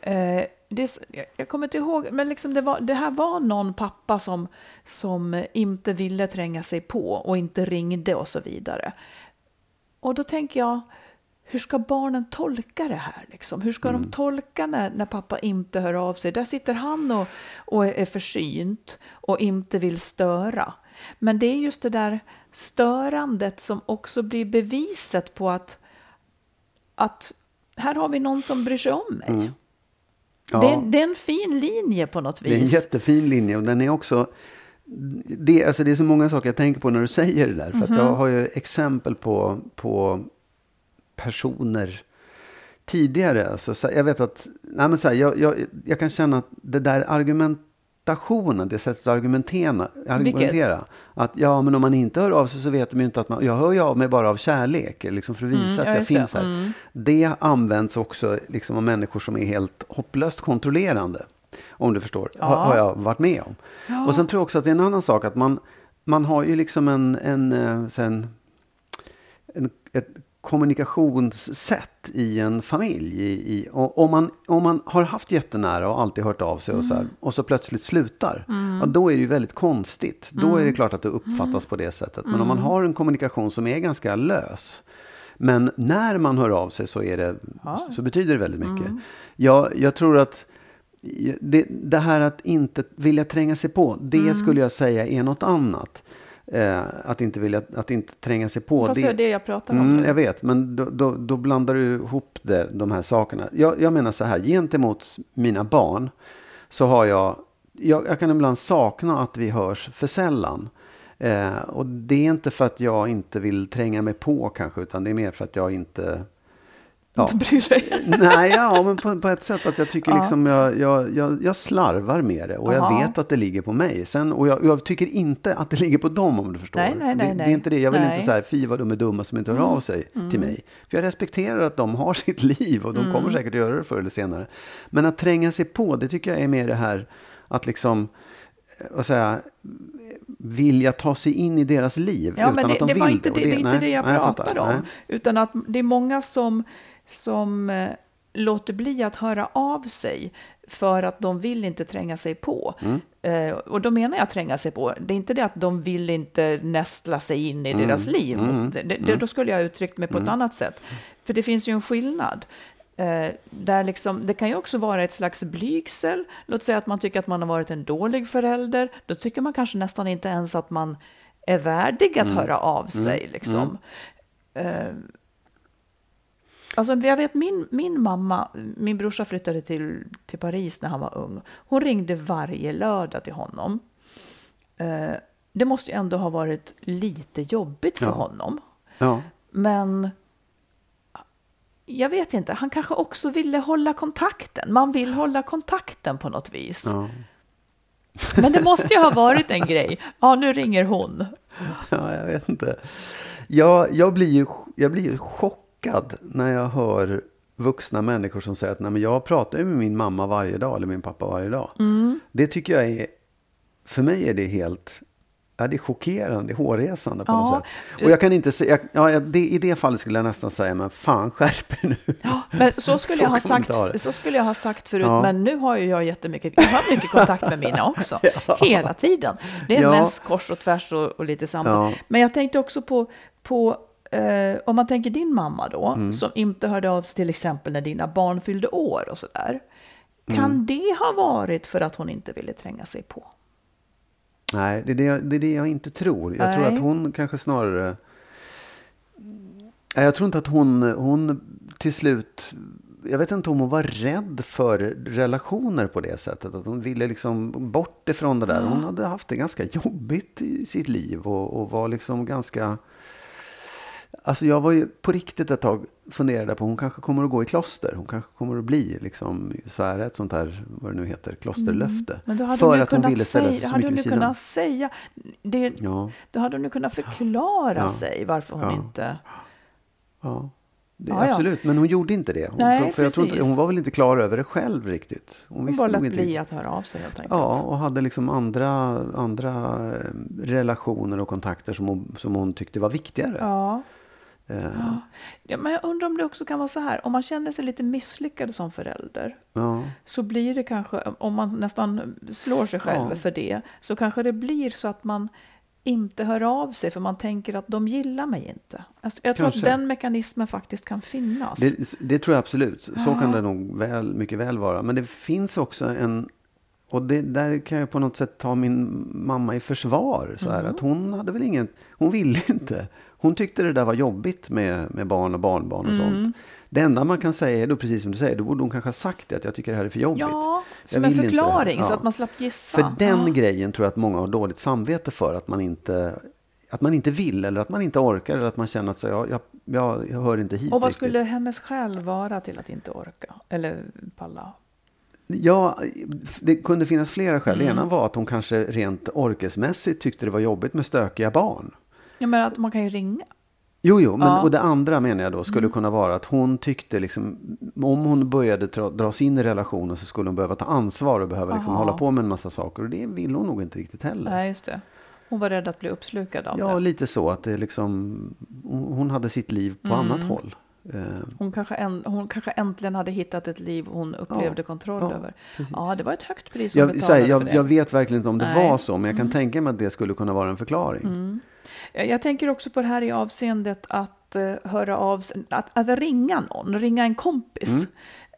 Speaker 1: Eh, det, jag kommer inte ihåg, men liksom det, var, det här var någon pappa som, som inte ville tränga sig på och inte ringde och så vidare. Och då tänker jag, hur ska barnen tolka det här? Liksom? Hur ska de tolka när, när pappa inte hör av sig? Där sitter han och, och är försynt och inte vill störa. Men det är just det där störandet som också blir beviset på att, att här har vi någon som bryr sig om mig.
Speaker 2: Ja.
Speaker 1: Det, är, det är en fin linje på något vis.
Speaker 2: Det är en jättefin linje och den är också... Det, alltså det är så många saker jag tänker på när du säger det där. För att
Speaker 1: Mhm.
Speaker 2: jag har ju exempel på, på personer tidigare. Alltså, så, jag vet att... Nej men så här, jag, jag, jag kan känna att det där argumentationen, det sättet att argumentera, argumentera att ja, men om man inte hör av sig så vet de ju inte att man... Jag hör ju av mig bara av kärlek, liksom för att visa
Speaker 1: Mm, ja,
Speaker 2: att jag
Speaker 1: just det.
Speaker 2: finns här.
Speaker 1: Mm.
Speaker 2: Det används också liksom av människor som är helt hopplöst kontrollerande. Om du förstår, har,
Speaker 1: Ja.
Speaker 2: har jag varit med om. Och sen tror jag också att det är en annan sak att man, man har ju liksom en, en, eh, en, en ett kommunikationssätt i en familj. I, i, om, man, om man har haft jättenära och alltid hört av sig och, så här, och så plötsligt slutar, ja, då är det ju väldigt konstigt. Då är det klart att det uppfattas på det sättet. Men om man har en kommunikation som är ganska lös, men när man hör av sig så, är det,
Speaker 1: Ja.
Speaker 2: så betyder det väldigt mycket. Jag, jag tror att det, det här att inte vilja tränga sig på, det skulle jag säga är något annat. Eh, att, inte vilja, att inte tränga sig på.
Speaker 1: Fast det är det jag pratar om
Speaker 2: Mm, jag vet, men då, då, då blandar du ihop det, de här sakerna. Jag, jag menar så här, gentemot mina barn så har jag, jag, jag kan ibland sakna att vi hörs för sällan. Eh, och det är inte för att jag inte vill tränga mig på kanske, utan det är mer för att jag inte... Ja.
Speaker 1: Inte bryr dig.
Speaker 2: Nej, ja, men på, på ett sätt att jag tycker
Speaker 1: Ja.
Speaker 2: liksom jag, jag, jag, jag slarvar med det och jag
Speaker 1: Aha.
Speaker 2: vet att det ligger på mig. Sen, och jag, jag tycker inte att det ligger på dem om du förstår.
Speaker 1: Nej, nej, nej,
Speaker 2: det, det är inte det. Jag vill
Speaker 1: Nej. Mm.
Speaker 2: inte så här, fy vad de är dumma som inte hör av sig till mig. För jag respekterar att de har sitt liv och de
Speaker 1: Mm.
Speaker 2: kommer säkert att göra det förr eller senare. Men att tränga sig på, det tycker jag är mer det här att liksom, eh, vad säga, vilja ta sig in i deras liv
Speaker 1: Ja,
Speaker 2: utan
Speaker 1: det,
Speaker 2: att de
Speaker 1: det
Speaker 2: vill
Speaker 1: var inte
Speaker 2: Och
Speaker 1: det, det, är inte det jag
Speaker 2: nej,
Speaker 1: pratade
Speaker 2: fattar.
Speaker 1: om.
Speaker 2: Nej.
Speaker 1: Utan att det är många som, som eh, låter bli att höra av sig för att de vill inte tränga sig på.
Speaker 2: Mm.
Speaker 1: Eh, och då menar jag tränga sig på. Det är inte det att de vill inte nästla sig in i
Speaker 2: Mm.
Speaker 1: deras liv. Det, det, Då skulle jag uttryckt mig på ett annat sätt. För det finns ju en skillnad. Eh, där liksom, det kan ju också vara ett slags blygsel. Låt säga att man tycker att man har varit en dålig förälder. Då tycker man kanske nästan inte ens att man är värdig
Speaker 2: Mm.
Speaker 1: att höra av sig. Liksom. Eh, Alltså, jag vet min, min mamma, min brorsa flyttade till, till Paris när han var ung. Hon ringde varje lördag till honom. Eh, det måste ju ändå ha varit lite jobbigt för
Speaker 2: Ja.
Speaker 1: honom.
Speaker 2: Ja.
Speaker 1: Men jag vet inte, han kanske också ville hålla kontakten. Man vill hålla kontakten på något vis.
Speaker 2: Ja.
Speaker 1: Men det måste ju ha varit en grej. Ja, nu ringer hon.
Speaker 2: Ja, jag vet inte. Jag, jag, blir ju, jag blir ju chockad när jag hör vuxna människor som säger att Nej, men jag pratar med min mamma varje dag eller min pappa varje dag.
Speaker 1: Mm.
Speaker 2: Det tycker jag är, för mig är det helt, ja, det är chockerande, hårresande på
Speaker 1: Ja.
Speaker 2: något sätt. Och jag kan inte säga, ja, ja, det, i det fallet skulle jag nästan säga, men fan skärp er nu.
Speaker 1: Ja, men så skulle,
Speaker 2: Så
Speaker 1: jag ha sagt, så skulle jag ha sagt förut,
Speaker 2: Ja.
Speaker 1: men nu har ju jag jättemycket, jag har mycket kontakt med mina också, hela tiden. Det är
Speaker 2: Ja.
Speaker 1: mest kors och tvärs och, och lite samtal.
Speaker 2: Ja.
Speaker 1: Men jag tänkte också på, på eh, om man tänker din mamma då,
Speaker 2: Mm.
Speaker 1: som inte hörde av sig till exempel när dina barn fyllde år och sådär. Kan
Speaker 2: Mm.
Speaker 1: det ha varit för att hon inte ville tränga sig på?
Speaker 2: Nej, det är det, jag- det är det jag inte tror. Jag tror
Speaker 1: Nej.
Speaker 2: att hon kanske snarare... Jag tror inte att hon, hon till slut... Jag vet inte om hon var rädd för relationer på det sättet. Att hon ville liksom bort ifrån det där. Hon hade haft det ganska jobbigt i sitt liv och, och var liksom ganska... Alltså jag var ju på riktigt ett tag funderade på hon kanske kommer att gå i kloster. Hon kanske kommer att bli liksom svära ett sånt här, vad det nu heter, klosterlöfte.
Speaker 1: Mm. Men då hade
Speaker 2: för att hon ville ställa sig
Speaker 1: säga,
Speaker 2: så mycket vid sidan.
Speaker 1: kunnat säga, det,
Speaker 2: Ja.
Speaker 1: då hade hon ju kunnat förklara
Speaker 2: Ja.
Speaker 1: sig varför hon
Speaker 2: Ja.
Speaker 1: inte...
Speaker 2: Ja, det,
Speaker 1: Ja, ja.
Speaker 2: absolut. Men hon gjorde inte det. Hon,
Speaker 1: Nej,
Speaker 2: för, för jag tror inte, hon var väl inte klar över det själv riktigt. Hon,
Speaker 1: Hon
Speaker 2: visste
Speaker 1: bara lät
Speaker 2: inte
Speaker 1: bli att höra av sig helt enkelt.
Speaker 2: Ja, och hade liksom andra, andra eh, relationer och kontakter som hon, som hon tyckte var viktigare.
Speaker 1: Ja.
Speaker 2: Eh,
Speaker 1: Ja. Ja, men jag undrar om det också kan vara så här, om man känner sig lite misslyckad som förälder,
Speaker 2: ja.
Speaker 1: så blir det kanske, om man nästan slår sig själv
Speaker 2: Ja.
Speaker 1: för det, så kanske det blir så att man inte hör av sig för man tänker att de gillar mig inte. Alltså, jag tror
Speaker 2: Kanske.
Speaker 1: att den mekanismen faktiskt kan finnas.
Speaker 2: Det, det tror jag absolut. Så kan det nog väl, mycket väl vara. Men det finns också en... Och det, där kan jag på något sätt ta min mamma i försvar. Så här,
Speaker 1: Mm.
Speaker 2: att hon hade väl ingen... Hon ville inte. Hon tyckte det där var jobbigt med, med barn och barnbarn och
Speaker 1: Mm.
Speaker 2: sånt. Det enda man kan säga är då precis som du säger, då borde hon kanske ha sagt det, att jag tycker det här är för jobbigt.
Speaker 1: ja, som en förklaring så
Speaker 2: Ja.
Speaker 1: att man slapp gissa.
Speaker 2: För den
Speaker 1: Ja.
Speaker 2: grejen tror jag att många har dåligt samvete för, att man inte, att man inte vill eller att man inte orkar eller att man känner att så, jag, jag, jag, jag hör inte hit
Speaker 1: Och vad
Speaker 2: riktigt.
Speaker 1: skulle hennes skäl vara till att inte orka? Eller palla?
Speaker 2: Ja, det kunde finnas flera skäl.
Speaker 1: Mm.
Speaker 2: Det ena var att hon kanske rent orkesmässigt tyckte det var jobbigt med stökiga barn.
Speaker 1: Jag menar att man kan ju ringa.
Speaker 2: Jo, jo, men,
Speaker 1: Ja. Mm.
Speaker 2: och det andra menar jag då skulle kunna vara att hon tyckte liksom, om hon började dra, dras in i relationen så skulle hon behöva ta ansvar och behöva liksom
Speaker 1: Aha.
Speaker 2: hålla på med en massa saker. Och det vill hon nog inte riktigt heller.
Speaker 1: Nej, just det. Hon var rädd att bli uppslukad av
Speaker 2: Ja,
Speaker 1: det.
Speaker 2: lite så att det liksom, hon hade sitt liv på
Speaker 1: Mm.
Speaker 2: annat håll. Eh,
Speaker 1: Hon kanske, en, hon kanske äntligen hade hittat ett liv hon upplevde
Speaker 2: Ja,
Speaker 1: kontroll
Speaker 2: ja,
Speaker 1: över.
Speaker 2: precis.
Speaker 1: Ja, det var ett högt pris hon
Speaker 2: jag,
Speaker 1: betalade
Speaker 2: här,
Speaker 1: för
Speaker 2: jag,
Speaker 1: det.
Speaker 2: jag vet verkligen inte om det
Speaker 1: Nej. Mm.
Speaker 2: var så, men jag kan tänka mig att det skulle kunna vara en förklaring.
Speaker 1: Jag, jag tänker också på det här i avseendet att eh, höra av att, att ringa någon, ringa en kompis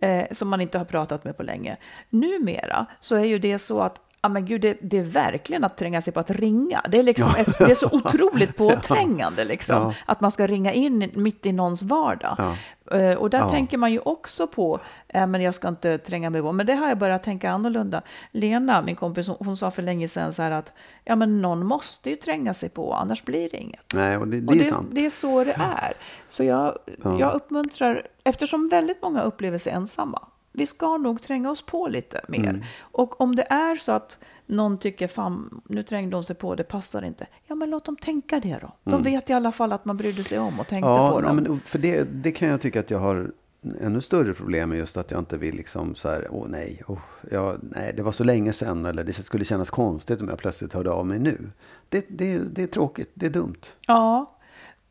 Speaker 2: Mm.
Speaker 1: eh, som man inte har pratat med på länge. Numera så är ju det så att Ja men gud, det, det är verkligen att tränga sig på att ringa. Det är, liksom ett, det är så otroligt påträngande liksom,
Speaker 2: Ja.
Speaker 1: att man ska ringa in mitt i någons vardag.
Speaker 2: Ja.
Speaker 1: Eh, Och där
Speaker 2: Ja.
Speaker 1: tänker man ju också på, eh, men jag ska inte tränga mig på, men det har jag börjat tänka annorlunda. Lena, min kompis, hon, hon sa för länge sedan så här att, ja men någon måste ju tränga sig på, annars blir det inget.
Speaker 2: Nej, och det, det
Speaker 1: Och
Speaker 2: är
Speaker 1: det,
Speaker 2: sant.
Speaker 1: det är så det är. Så jag,
Speaker 2: Ja.
Speaker 1: jag uppmuntrar, eftersom väldigt många upplever sig ensamma, vi ska nog tränga oss på lite mer.
Speaker 2: Mm.
Speaker 1: Och om det är så att någon tycker, fan, nu trängde hon sig på, det passar inte. Ja, men låt dem tänka det då. De vet i alla fall att man brydde sig om och tänkte på
Speaker 2: Mm. Ja,
Speaker 1: dem.
Speaker 2: nej, men för det, det kan jag tycka att jag har ännu större problem med just att jag inte vill liksom så här, åh nej, åh, jag, nej, det var så länge sedan eller det skulle kännas konstigt om jag plötsligt hörde av mig nu. Det, det, det är tråkigt, det är dumt.
Speaker 1: Ja.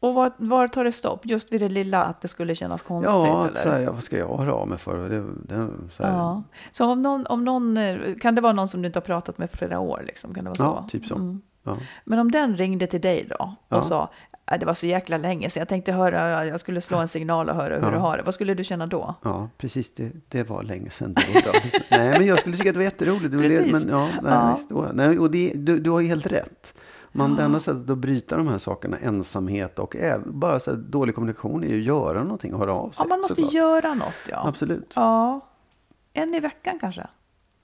Speaker 1: Och var, var tar det stopp? Just vid det lilla att det skulle kännas konstigt?
Speaker 2: Ja,
Speaker 1: eller?
Speaker 2: så här, vad ska jag höra av mig för? Det, det, så
Speaker 1: Ja. Så om någon, om någon, kan det vara någon som du inte har pratat med för flera år? Liksom? Kan det vara så?
Speaker 2: ja, typ så.
Speaker 1: Mm.
Speaker 2: Ja.
Speaker 1: Men om den ringde till dig då och
Speaker 2: Ja.
Speaker 1: sa, "Äh, det var så jäkla länge så jag tänkte höra, jag skulle slå en signal och höra hur
Speaker 2: Ja.
Speaker 1: du har det. Vad skulle du känna då?
Speaker 2: Ja, precis. Det, det var länge sedan. Var bra. nej, men jag skulle tycka att det var jätteroligt.
Speaker 1: Precis.
Speaker 2: men, ja, nej,
Speaker 1: Ja.
Speaker 2: Visst, då, nej, och det, du, du har ju helt rätt. Man, Det enda sättet att bryta de här sakerna, ensamhet och bara så här, dålig kommunikation, är ju att göra någonting och höra av sig.
Speaker 1: Ja, man måste
Speaker 2: såklart.
Speaker 1: göra något. Ja.
Speaker 2: Absolut.
Speaker 1: Ja. En i veckan kanske.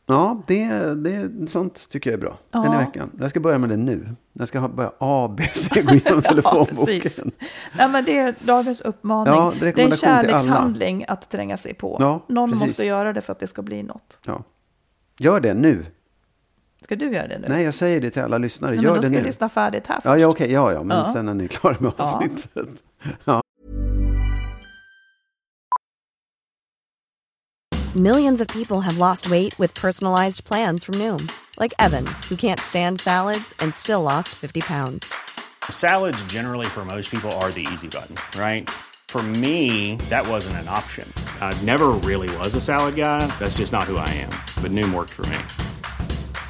Speaker 2: Ja, det, det, sånt tycker jag är bra.
Speaker 1: Ja.
Speaker 2: En i veckan. Jag ska börja med det nu. Jag ska börja A, B, C, gå igenom telefonboken.
Speaker 1: precis. Nej, men det är dagens uppmaning.
Speaker 2: Ja, det är
Speaker 1: det är en kärlekshandling att tränga sig på.
Speaker 2: Ja,
Speaker 1: Någon
Speaker 2: precis.
Speaker 1: måste göra det för att det ska bli något.
Speaker 2: Ja. Gör det nu.
Speaker 1: Ska du göra det nu?
Speaker 2: Nej, jag säger det till alla lyssnare.
Speaker 1: Nej, men
Speaker 2: Gör
Speaker 1: då
Speaker 2: det
Speaker 1: ska
Speaker 2: nu.
Speaker 1: lyssna färdigt här först.
Speaker 2: Ja, ja okej. Ja, ja. Men
Speaker 1: Ja.
Speaker 2: sen när ni är klara med
Speaker 1: Ja.
Speaker 2: avsnittet.
Speaker 3: Millions of people have lost weight with personalized plans from Noom, like Evan, who can't stand salads and still lost 50 pounds.
Speaker 4: Salads, generally, for most people, are the easy button, right? For me, that wasn't an option. I never really was a salad guy. That's just not who I am. But Noom worked for me.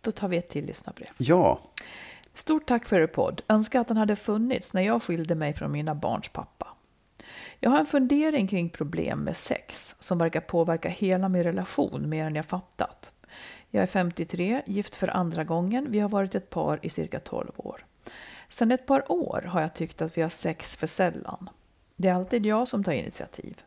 Speaker 1: Då tar vi ett till lyssnarbrev.
Speaker 2: Ja,
Speaker 1: Stort tack för er podd. Önskar att den hade funnits när jag skilde mig från mina barns pappa. Jag har en fundering kring problem med sex som verkar påverka hela min relation mer än jag fattat. Jag är 53, gift för andra gången. Vi har varit ett par i cirka 12 år. Sedan ett par år har jag tyckt att vi har sex för sällan. Det är alltid jag som tar initiativ.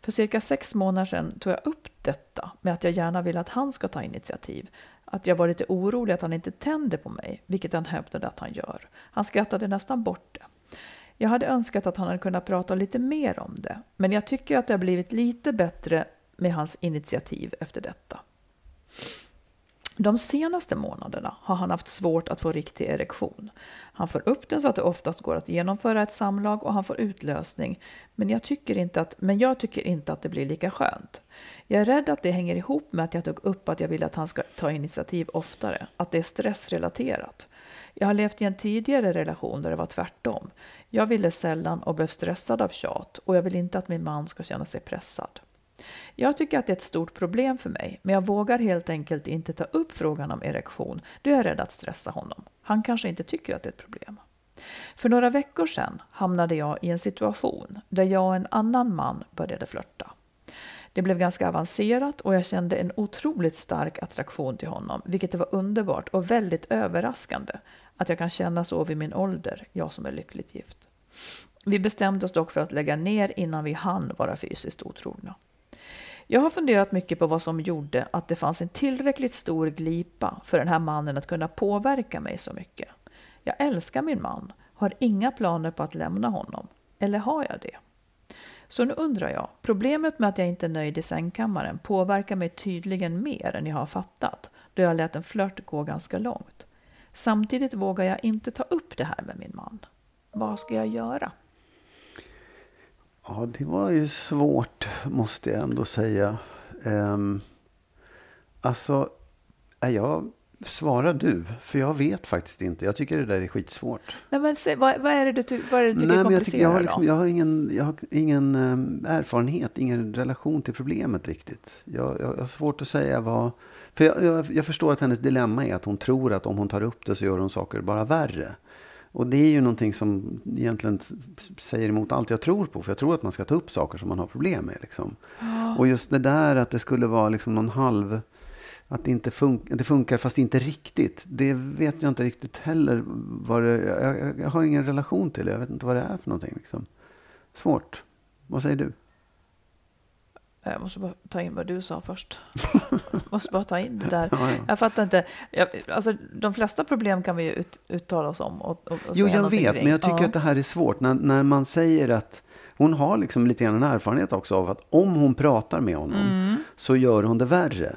Speaker 1: För cirka sex månader sedan tog jag upp detta med att jag gärna vill att han ska ta initiativ. Att jag var lite orolig att han inte tänder på mig, vilket han hävdade att han gör. Han skrattade nästan bort det. Jag hade önskat att han hade kunnat prata lite mer om det, men jag tycker att det har blivit lite bättre med hans initiativ efter detta. De senaste månaderna har han haft svårt att få riktig erektion. Han får upp den så att det oftast går att genomföra ett samlag och han får utlösning. Men jag tycker inte att, men jag tycker inte att det blir lika skönt. Jag är rädd att det hänger ihop med att jag tog upp att jag vill att han ska ta initiativ oftare. Att det är stressrelaterat. Jag har levt i en tidigare relation där det var tvärtom. Jag ville sällan och blev stressad av tjat och jag vill inte att min man ska känna sig pressad. Jag tycker att det är ett stort problem för mig, men jag vågar helt enkelt inte ta upp frågan om erektion då jag är rädd att stressa honom. Han kanske inte tycker att det är ett problem. För några veckor sedan hamnade jag i en situation där jag och en annan man började flörta. Det blev ganska avancerat och jag kände en otroligt stark attraktion till honom, vilket var underbart och väldigt överraskande att jag kan känna så vid min ålder, jag som är lyckligt gift. Vi bestämde oss dock för att lägga ner innan vi hann vara fysiskt otrogna. Jag har funderat mycket på vad som gjorde att det fanns en tillräckligt stor glipa för den här mannen att kunna påverka mig så mycket. Jag älskar min man, har inga planer på att lämna honom. Eller har jag det? Så nu undrar jag, problemet med att jag inte är nöjd i sängkammaren påverkar mig tydligen mer än jag har fattat, då jag lät en flört gå ganska långt. Samtidigt vågar jag inte ta upp det här med min man. Vad ska jag göra?
Speaker 2: Ja, det var ju svårt måste jag ändå säga. Um, alltså, jag svara du, för jag vet faktiskt inte. Jag tycker det där är skitsvårt.
Speaker 1: Nej, men se, vad, vad är det du, vad är det du tycker
Speaker 2: Nej,
Speaker 1: är
Speaker 2: men jag, har
Speaker 1: komplicerat
Speaker 2: liksom, jag har ingen, jag har ingen ehm, erfarenhet, ingen relation till problemet riktigt. Jag, jag, jag har svårt att säga vad... För jag, jag, jag förstår att hennes dilemma är att hon tror att om hon tar upp det så gör hon saker bara värre. Och det är ju någonting som egentligen säger emot allt jag tror på. För jag tror att man ska ta upp saker som man har problem med. Liksom. Och just det där att det skulle vara liksom någon halv... Att det inte fun- det funkar fast inte riktigt. Det vet jag inte riktigt heller. Vad det, jag, jag, jag har ingen relation till det. Jag vet inte vad det är för någonting. Liksom. Svårt. Vad säger du?
Speaker 1: Jag måste bara ta in vad du sa först. måste bara ta in det där.
Speaker 2: Ja, ja.
Speaker 1: Jag fattar inte. Jag, alltså, de flesta problem kan vi ju ut, uttala oss om. Och, och,
Speaker 2: Jo, jag vet,
Speaker 1: kring.
Speaker 2: men jag tycker
Speaker 1: Ja.
Speaker 2: att det här är svårt. När, när man säger att hon har liksom lite grann en erfarenhet också av att om hon pratar med honom
Speaker 1: Mm.
Speaker 2: så gör hon det värre.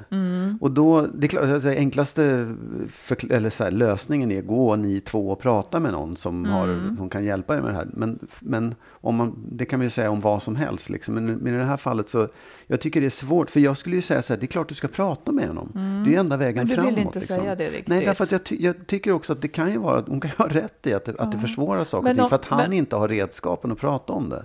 Speaker 2: Och då, det är det enklaste förkl- eller så här, lösningen är gå ni två och prata med någon som,
Speaker 1: Mm.
Speaker 2: har, som kan hjälpa er med det här. Men, men om man, det kan man ju säga om vad som helst. Liksom. Men, men i det här fallet så, jag tycker det är svårt. För jag skulle ju säga så här, det är klart du ska prata med honom. Det är ju enda vägen
Speaker 1: Mm. Men du
Speaker 2: framåt.
Speaker 1: vill inte
Speaker 2: liksom.
Speaker 1: säga det riktigt.
Speaker 2: Nej, därför att jag, ty- jag tycker också att det kan ju vara, hon kan ju ha rätt i att det, att det försvårar saker och ting. För att han
Speaker 1: men-
Speaker 2: inte har redskapen att prata om det.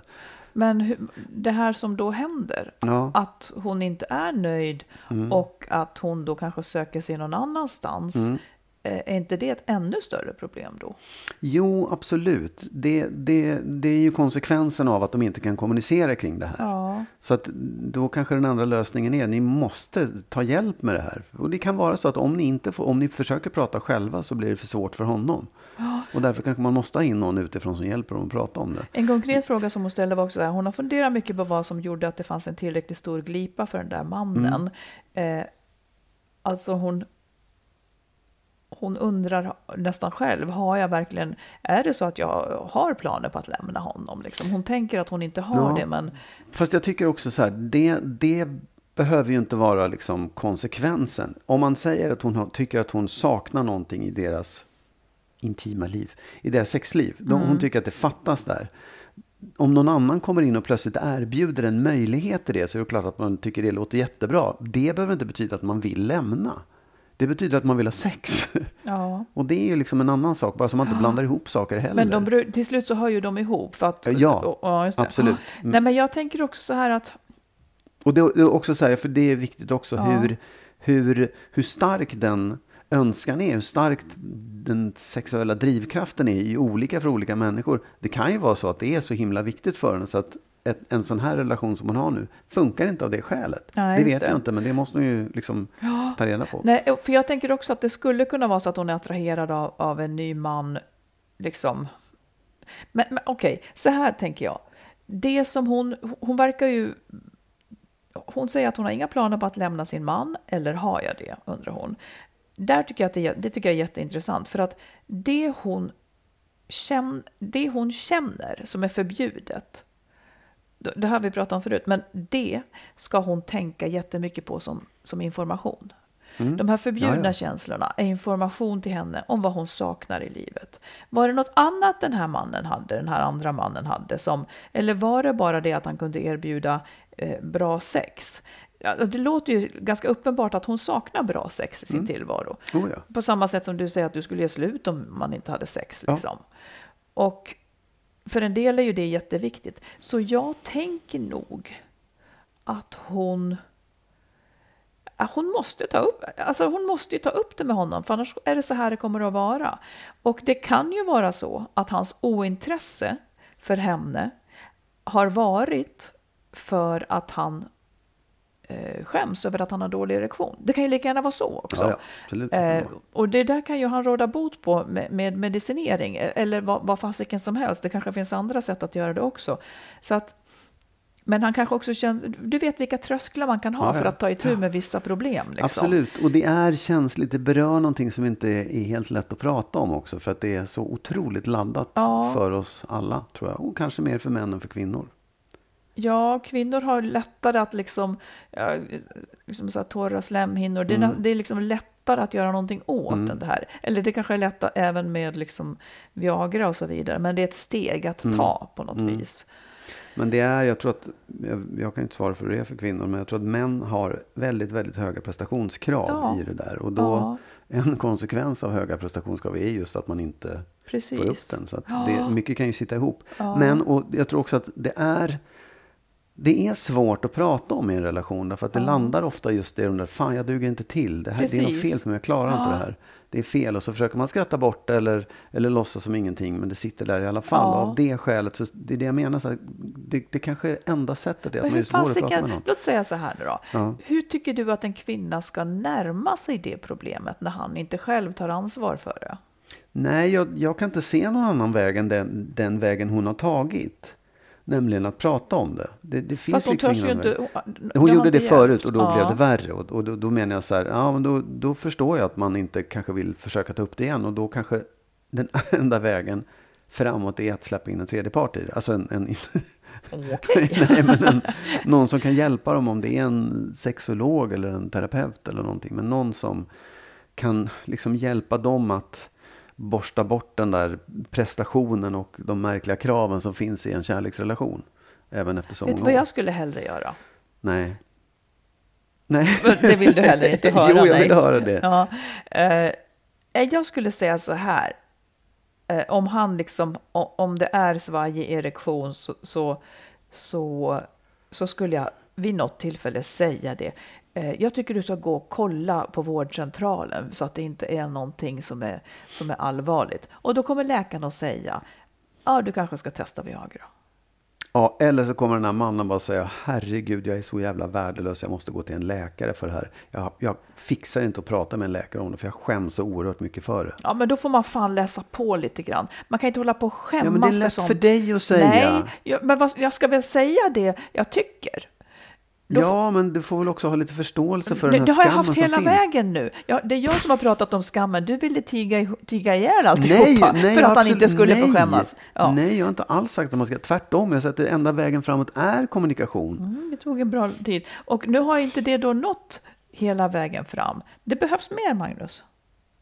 Speaker 1: Men hur, det här som då händer,
Speaker 2: Ja.
Speaker 1: att hon inte är nöjd
Speaker 2: Mm.
Speaker 1: och att hon då kanske söker sig någon annanstans.
Speaker 2: Mm.
Speaker 1: eh, Är inte det ett ännu större problem då?
Speaker 2: Jo, absolut. Det, det, det är ju konsekvensen av att de inte kan kommunicera kring det här.
Speaker 1: Ja.
Speaker 2: Så att då kanske den andra lösningen är, ni måste ta hjälp med det här. Och det kan vara så att om ni, inte får, om ni försöker prata själva så blir det för svårt för honom. Och därför kanske man måste ha in någon utifrån som hjälper dem att prata om det.
Speaker 1: En konkret fråga som hon ställde var också så här, hon har funderat mycket på vad som gjorde att det fanns en tillräckligt stor glipa för den där mannen.
Speaker 2: Mm.
Speaker 1: Eh, alltså hon, hon undrar nästan själv, har jag verkligen, är det så att jag har planer på att lämna honom? Liksom? Hon tänker att hon inte har
Speaker 2: Ja.
Speaker 1: det, men
Speaker 2: Fast jag tycker också så här, det, det behöver ju inte vara liksom konsekvensen. Om man säger att hon har, tycker att hon saknar någonting i deras intima liv, i deras sexliv. Då Hon tycker att det fattas där. Om någon annan kommer in och plötsligt erbjuder en möjlighet till det så är det klart att man tycker det låter jättebra. Det behöver inte betyda att man vill lämna. Det betyder att man vill ha sex.
Speaker 1: ja.
Speaker 2: Och det är ju liksom en annan sak, bara så man inte blandar ihop saker heller.
Speaker 1: Men de, till slut så hör ju de ihop. För att,
Speaker 2: Ja,
Speaker 1: och- ja, just det.
Speaker 2: absolut.
Speaker 1: Ja. Nej, men jag tänker också så här att
Speaker 2: Och det är också så här, för det är viktigt också
Speaker 1: Ja.
Speaker 2: hur, hur, hur stark den önskan är, hur starkt den sexuella drivkraften är i olika för olika människor. Det kan ju vara så att det är så himla viktigt för en så att ett, en sån här relation som man har nu funkar inte av det skälet.
Speaker 1: Nej,
Speaker 2: det vet
Speaker 1: det.
Speaker 2: jag inte, men det måste man ju liksom ta reda på.
Speaker 1: Nej, för jag tänker också att det skulle kunna vara så att hon är attraherad av, av en ny man. Liksom. Men, men okej, så här tänker jag. Det som hon, hon verkar ju... Hon säger att hon har inga planer på att lämna sin man, eller har jag det, undrar hon. Där tycker jag att det, det tycker jag är jätteintressant, för att det hon, känn, det hon känner som är förbjudet, det har vi pratat om förut, men det ska hon tänka jättemycket på som, som information. De här förbjudna
Speaker 2: Mm. Ja, ja.
Speaker 1: känslorna är information till henne om vad hon saknar i livet. Var det något annat den här mannen hade, den här andra mannen hade, som, eller var det bara det att han kunde erbjuda eh, bra sex? Ja, det låter ju ganska uppenbart att hon saknar bra sex i sin
Speaker 2: Mm.
Speaker 1: tillvaro.
Speaker 2: Oh, ja.
Speaker 1: På samma sätt som du säger att du skulle ge slut om man inte hade sex.
Speaker 2: Ja.
Speaker 1: Liksom. Och för en del är ju det jätteviktigt. Så jag tänker nog att hon hon måste ta upp, alltså hon måste ju ta upp det med honom, för annars är det så här det kommer att vara. Och det kan ju vara så att hans ointresse för henne har varit för att han eh, skäms över att han har dålig erektion. Det kan ju lika gärna vara så också.
Speaker 2: Ja, ja.
Speaker 1: Eh, och det där kan ju han råda bot på med, med medicinering eh, eller vad, vad fasiken som helst. Det kanske finns andra sätt att göra det också. Så att, men han kanske också känner, du vet vilka trösklar man kan ha
Speaker 2: Ja,
Speaker 1: för att ta itu med vissa problem. Liksom.
Speaker 2: Absolut, och det är känsligt. Det berör någonting som inte är helt lätt att prata om också. För att det är så otroligt laddat för oss alla, tror jag. Och kanske mer för män än för kvinnor.
Speaker 1: Ja, kvinnor har lättare att liksom, ja, liksom så här torra slemhinnor. Det, är,
Speaker 2: Mm.
Speaker 1: det är liksom lättare att göra någonting åt
Speaker 2: Mm.
Speaker 1: än det här. Eller det kanske är lättare även med liksom Viagra och så vidare. Men det är ett steg att ta på något vis.
Speaker 2: Men det är, jag tror att, jag, jag kan inte svara för hur det är för kvinnor, men jag tror att män har väldigt, väldigt höga prestationskrav
Speaker 1: Ja.
Speaker 2: i det där. Och då,
Speaker 1: Ja.
Speaker 2: en konsekvens av höga prestationskrav är just att man inte
Speaker 1: Precis.
Speaker 2: får upp den. Så att det, mycket kan ju sitta ihop. Men, och jag tror också att det är, det är svårt att prata om i en relation. Därför att det landar ofta just i de där, fan jag duger inte till. Det, här, det är något fel på mig, jag klarar inte
Speaker 1: Ja.
Speaker 2: det här. Det är fel. Och så försöker man skratta bort det eller, eller låtsas som ingenting. Men det sitter där i alla fall.
Speaker 1: Ja.
Speaker 2: Av det skälet, så det är det jag menar. Så här, det, det kanske är enda sättet är att
Speaker 1: Men
Speaker 2: man just går och pratar med någon.
Speaker 1: låt säga så här då.
Speaker 2: Ja.
Speaker 1: Hur tycker du att en kvinna ska närma sig det problemet när han inte själv tar ansvar för det?
Speaker 2: Nej, jag, jag kan inte se någon annan väg än den, den vägen hon har tagit. Nämligen att prata om det. Det, det finns
Speaker 1: Fast hon
Speaker 2: liksom
Speaker 1: törs ju inte... Hon,
Speaker 2: Hon gjorde det
Speaker 1: inte
Speaker 2: förut och då
Speaker 1: Ja.
Speaker 2: blev det värre. Och, och då, då menar jag så här, ja men då, då förstår jag att man inte kanske vill försöka ta upp det igen. Och då kanske den enda vägen framåt är att släppa in en tredje part i det. Alltså en, en,
Speaker 1: Okej.
Speaker 2: nej, men en, någon som kan hjälpa dem om det är en sexolog eller en terapeut eller någonting. Men någon som kan liksom hjälpa dem att borsta bort den där prestationen och de märkliga kraven som finns i en kärleksrelation. Även efter så
Speaker 1: Vet du
Speaker 2: många
Speaker 1: vad
Speaker 2: år.
Speaker 1: jag skulle hellre göra?
Speaker 2: Nej. Nej.
Speaker 1: Det vill du heller inte höra.
Speaker 2: jo, jag
Speaker 1: nej.
Speaker 2: vill höra det.
Speaker 1: Ja, eh, jag skulle säga så här. Eh, om han liksom, om det är svajig erektion så, så, så, så skulle jag vid något tillfälle säga det. Eh, jag tycker du ska gå och kolla på vårdcentralen så att det inte är någonting som är, som är allvarligt. Och då kommer läkaren att säga, ja du kanske ska testa Viagra.
Speaker 2: Ja, eller så kommer den här mannen bara säga, herregud, jag är så jävla värdelös, jag måste gå till en läkare för det här. Jag, jag fixar inte att prata med en läkare om det, för jag skäms så oerhört mycket för det.
Speaker 1: Ja, men då får man fan läsa på lite grann. Man kan inte hålla på och skämmas
Speaker 2: Ja, men det är
Speaker 1: för
Speaker 2: lätt
Speaker 1: sånt.
Speaker 2: för dig att säga.
Speaker 1: Nej, jag, men vad, jag ska väl säga det jag tycker. Då
Speaker 2: ja, men du får väl också ha lite förståelse för
Speaker 1: det,
Speaker 2: den
Speaker 1: det
Speaker 2: här
Speaker 1: har jag
Speaker 2: skammen
Speaker 1: haft
Speaker 2: som
Speaker 1: hela
Speaker 2: finns.
Speaker 1: vägen nu. Ja, det är jag som har pratat om skammen. Du ville tiga, tiga ihjäl alltihopa
Speaker 2: Nej, nej,
Speaker 1: för att han
Speaker 2: absolut-
Speaker 1: inte skulle få
Speaker 2: nej.
Speaker 1: skämmas. Ja.
Speaker 2: Nej, jag har inte alls sagt att man ska. Tvärtom, jag har sagt att det enda vägen framåt är kommunikation.
Speaker 1: Mm, det tog en bra tid. Och nu har inte det då nått hela vägen fram. Det behövs mer, Magnus.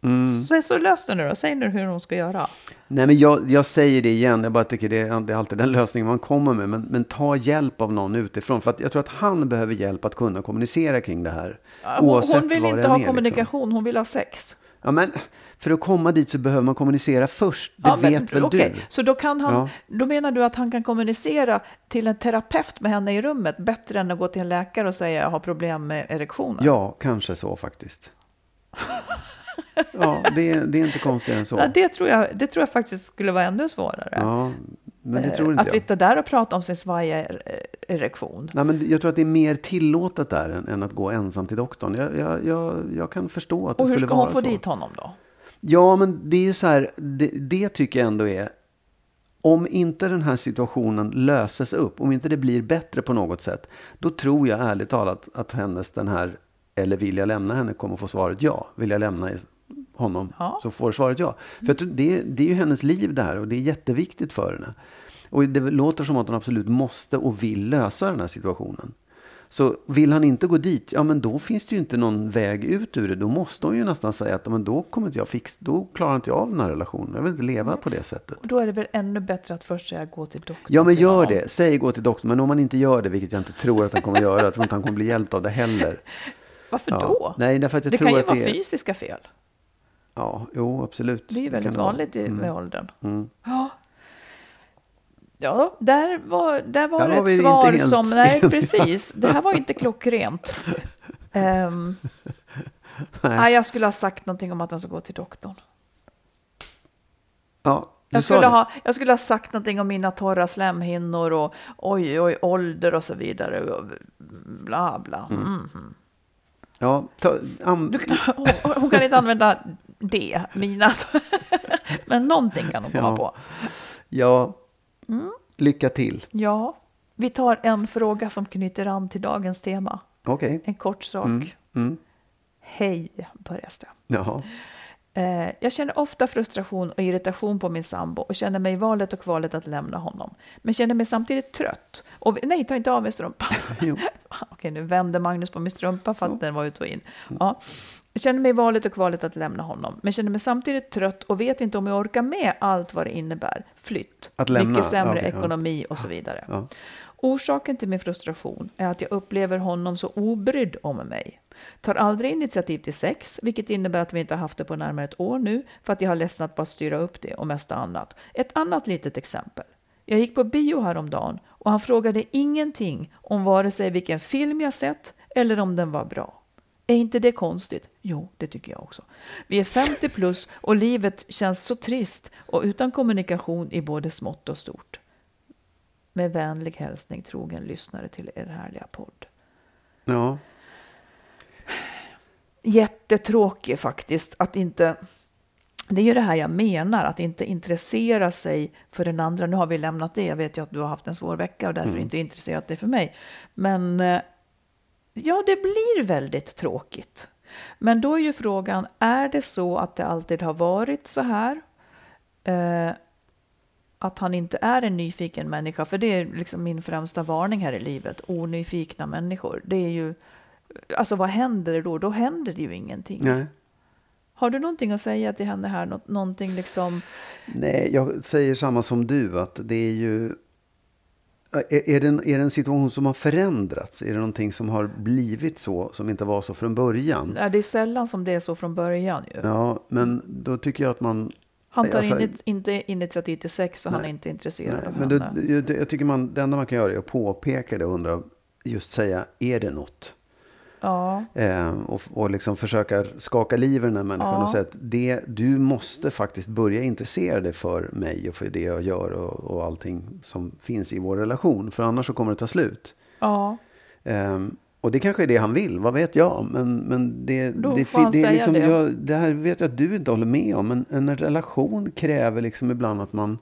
Speaker 2: Mm.
Speaker 1: Så, så lös det nu då. Säg nu hur hon ska göra.
Speaker 2: Nej, men jag, jag säger det igen. Jag bara tycker det är, det är alltid den lösningen man kommer med. Men, men ta hjälp av någon utifrån. För att jag tror att han behöver hjälp att kunna kommunicera kring det här.
Speaker 1: Hon,
Speaker 2: oavsett
Speaker 1: hon vill inte ha
Speaker 2: är,
Speaker 1: kommunikation, hon vill ha sex.
Speaker 2: Liksom. Ja, men för att komma dit så behöver man kommunicera först. Det
Speaker 1: Ja, men
Speaker 2: vet väl
Speaker 1: okej,
Speaker 2: du?
Speaker 1: Så då, kan han,
Speaker 2: Ja.
Speaker 1: då menar du att han kan kommunicera till en terapeut med henne i rummet bättre än att gå till en läkare och säga jag har problem med erektionen?
Speaker 2: Ja, kanske så faktiskt. ja, det, är- det är inte konstigare än så.
Speaker 1: Ja, det, tror jag, det tror jag faktiskt skulle vara ännu svårare.
Speaker 2: Ja, men det
Speaker 1: Eh,
Speaker 2: tror inte
Speaker 1: att
Speaker 2: jag.
Speaker 1: sitta där och prata om sin svajiga er- erektion.
Speaker 2: Nej, men jag tror att det är mer tillåtet där än, än att gå ensam till doktorn. Jag, jag, jag, jag kan förstå att det
Speaker 1: Och hur
Speaker 2: skulle
Speaker 1: ska
Speaker 2: vara
Speaker 1: hon få
Speaker 2: så.
Speaker 1: dit honom då?
Speaker 2: Ja, men det är ju så här, det, det tycker jag ändå är, om inte den här situationen löses upp, om inte det blir bättre på något sätt, då tror jag ärligt talat att hennes den här, eller vill jag lämna henne, kommer få svaret ja. Vill jag lämna honom,
Speaker 1: Ja.
Speaker 2: så får svaret ja. För det, det är ju hennes liv det här och det är jätteviktigt för henne. Och det låter som att hon absolut måste och vill lösa den här situationen. Så vill han inte gå dit, ja men då finns det ju inte någon väg ut ur det. Då måste hon ju nästan säga att men då kommer inte jag fix, då klarar inte jag av den här relationen. Jag vill inte leva på det sättet.
Speaker 1: Och då är det väl ännu bättre att först säga gå till doktorn.
Speaker 2: Ja men gör det, säg gå till doktorn. Men om man inte gör det, vilket jag inte tror att han kommer göra, jag tror inte han kommer bli hjälpt av det heller.
Speaker 1: Varför
Speaker 2: Ja.
Speaker 1: då?
Speaker 2: Nej, därför att jag
Speaker 1: det
Speaker 2: tror
Speaker 1: kan ju
Speaker 2: att
Speaker 1: vara
Speaker 2: det är...
Speaker 1: fysiska fel.
Speaker 2: Ja, jo absolut.
Speaker 1: Det är ju väldigt
Speaker 2: vara.
Speaker 1: vanligt i,
Speaker 2: Mm.
Speaker 1: med åldern.
Speaker 2: Mm.
Speaker 1: Ja. Ja, där var, där var
Speaker 2: Där
Speaker 1: det
Speaker 2: var vi
Speaker 1: ett
Speaker 2: inte
Speaker 1: svar
Speaker 2: helt
Speaker 1: som... Nej, precis. Det här var inte klockrent. Um,
Speaker 2: Nej.
Speaker 1: nej, jag skulle ha sagt någonting om att han ska gå till doktorn.
Speaker 2: Ja,
Speaker 1: Jag skulle,
Speaker 2: det.
Speaker 1: ha, jag skulle ha sagt någonting om mina torra slemhinnor och oj, oj, ålder och så vidare. Och bla, bla. Mm.
Speaker 2: Ja, ta, am,
Speaker 1: Du hon, hon kan inte använda det, mina. Men någonting kan hon komma
Speaker 2: Ja.
Speaker 1: på.
Speaker 2: ja.
Speaker 1: Mm.
Speaker 2: lycka till.
Speaker 1: Ja, vi tar en fråga som knyter an till dagens tema.
Speaker 2: Okej.
Speaker 1: En kort sak.
Speaker 2: Mm. Mm.
Speaker 1: Hej, börjas det.
Speaker 2: Jaha.
Speaker 1: Eh, jag känner ofta frustration och irritation på min sambo och känner mig i valet och kvalet att lämna honom. Men känner mig samtidigt trött. Och, nej, ta inte av mig strumpan.
Speaker 2: Jo.
Speaker 1: Okej, nu vände Magnus på min strumpa för att den var ut och in. Ja. Jag känner mig i valet och kvalet att lämna honom, men känner mig samtidigt trött och vet inte om jag orkar med allt vad det innebär. Flytt,
Speaker 2: Att lämna?
Speaker 1: mycket sämre
Speaker 2: Ja, okej, ja.
Speaker 1: ekonomi och så vidare.
Speaker 2: Ja.
Speaker 1: Orsaken till min frustration är att jag upplever honom så obrydd om mig. Tar aldrig initiativ till sex, vilket innebär att vi inte har haft det på närmare ett år nu, för att jag har ledsnat på att styra upp det och mesta annat. Ett annat litet exempel. Jag gick på bio häromdagen och han frågade ingenting om vare sig vilken film jag sett eller om den var bra. Är inte det konstigt? Jo, det tycker jag också. Vi är 50 plus och livet känns så trist och utan kommunikation i både smått och stort. Med vänlig hälsning trogen lyssnare till er härliga podd.
Speaker 2: Ja.
Speaker 1: Jättetråkig faktiskt att inte det är ju det här jag menar, att inte intressera sig för den andra. Nu har vi lämnat det, jag vet ju att du har haft en svår vecka och därför inte intresserat dig för mig. Men eh, ja, det blir väldigt tråkigt. Men då är ju frågan, är det så att det alltid har varit så här? Eh, att han inte är en nyfiken människa, för det är liksom min främsta varning här i livet. Onyfikna människor. Det är ju, alltså vad händer då? Då händer det ju ingenting.
Speaker 2: Nej.
Speaker 1: Har du någonting att säga till henne här? Nå- någonting liksom...
Speaker 2: Nej, jag säger samma som du. Att det är ju... Är, är, det en, är det en situation som har förändrats? Är det någonting som har blivit så, som inte var så från början?
Speaker 1: Ja, det är sällan som det är så från början ju.
Speaker 2: Ja, men då tycker jag att man...
Speaker 1: Han tar
Speaker 2: alltså-
Speaker 1: in, inte initiativ till sex och han är inte intresserad
Speaker 2: Nej,
Speaker 1: av
Speaker 2: men
Speaker 1: henne.
Speaker 2: då, jag, jag tycker man, det enda man kan göra är att påpeka det och undra, just säga, är det något?
Speaker 1: Ja,
Speaker 2: Eh, och, och liksom försöka skaka liv i den här människan
Speaker 1: Ja.
Speaker 2: och säga att det, du måste faktiskt börja intressera dig för mig och för det jag gör och, och allting som finns i vår relation. För annars så kommer det ta slut.
Speaker 1: ja,
Speaker 2: Ehm, och det kanske är det han vill, vad vet jag. Men, men det,
Speaker 1: Då
Speaker 2: det, det, är
Speaker 1: säga
Speaker 2: liksom,
Speaker 1: det.
Speaker 2: Jag, det här vet jag att du inte håller med om. Men en relation kräver liksom ibland att man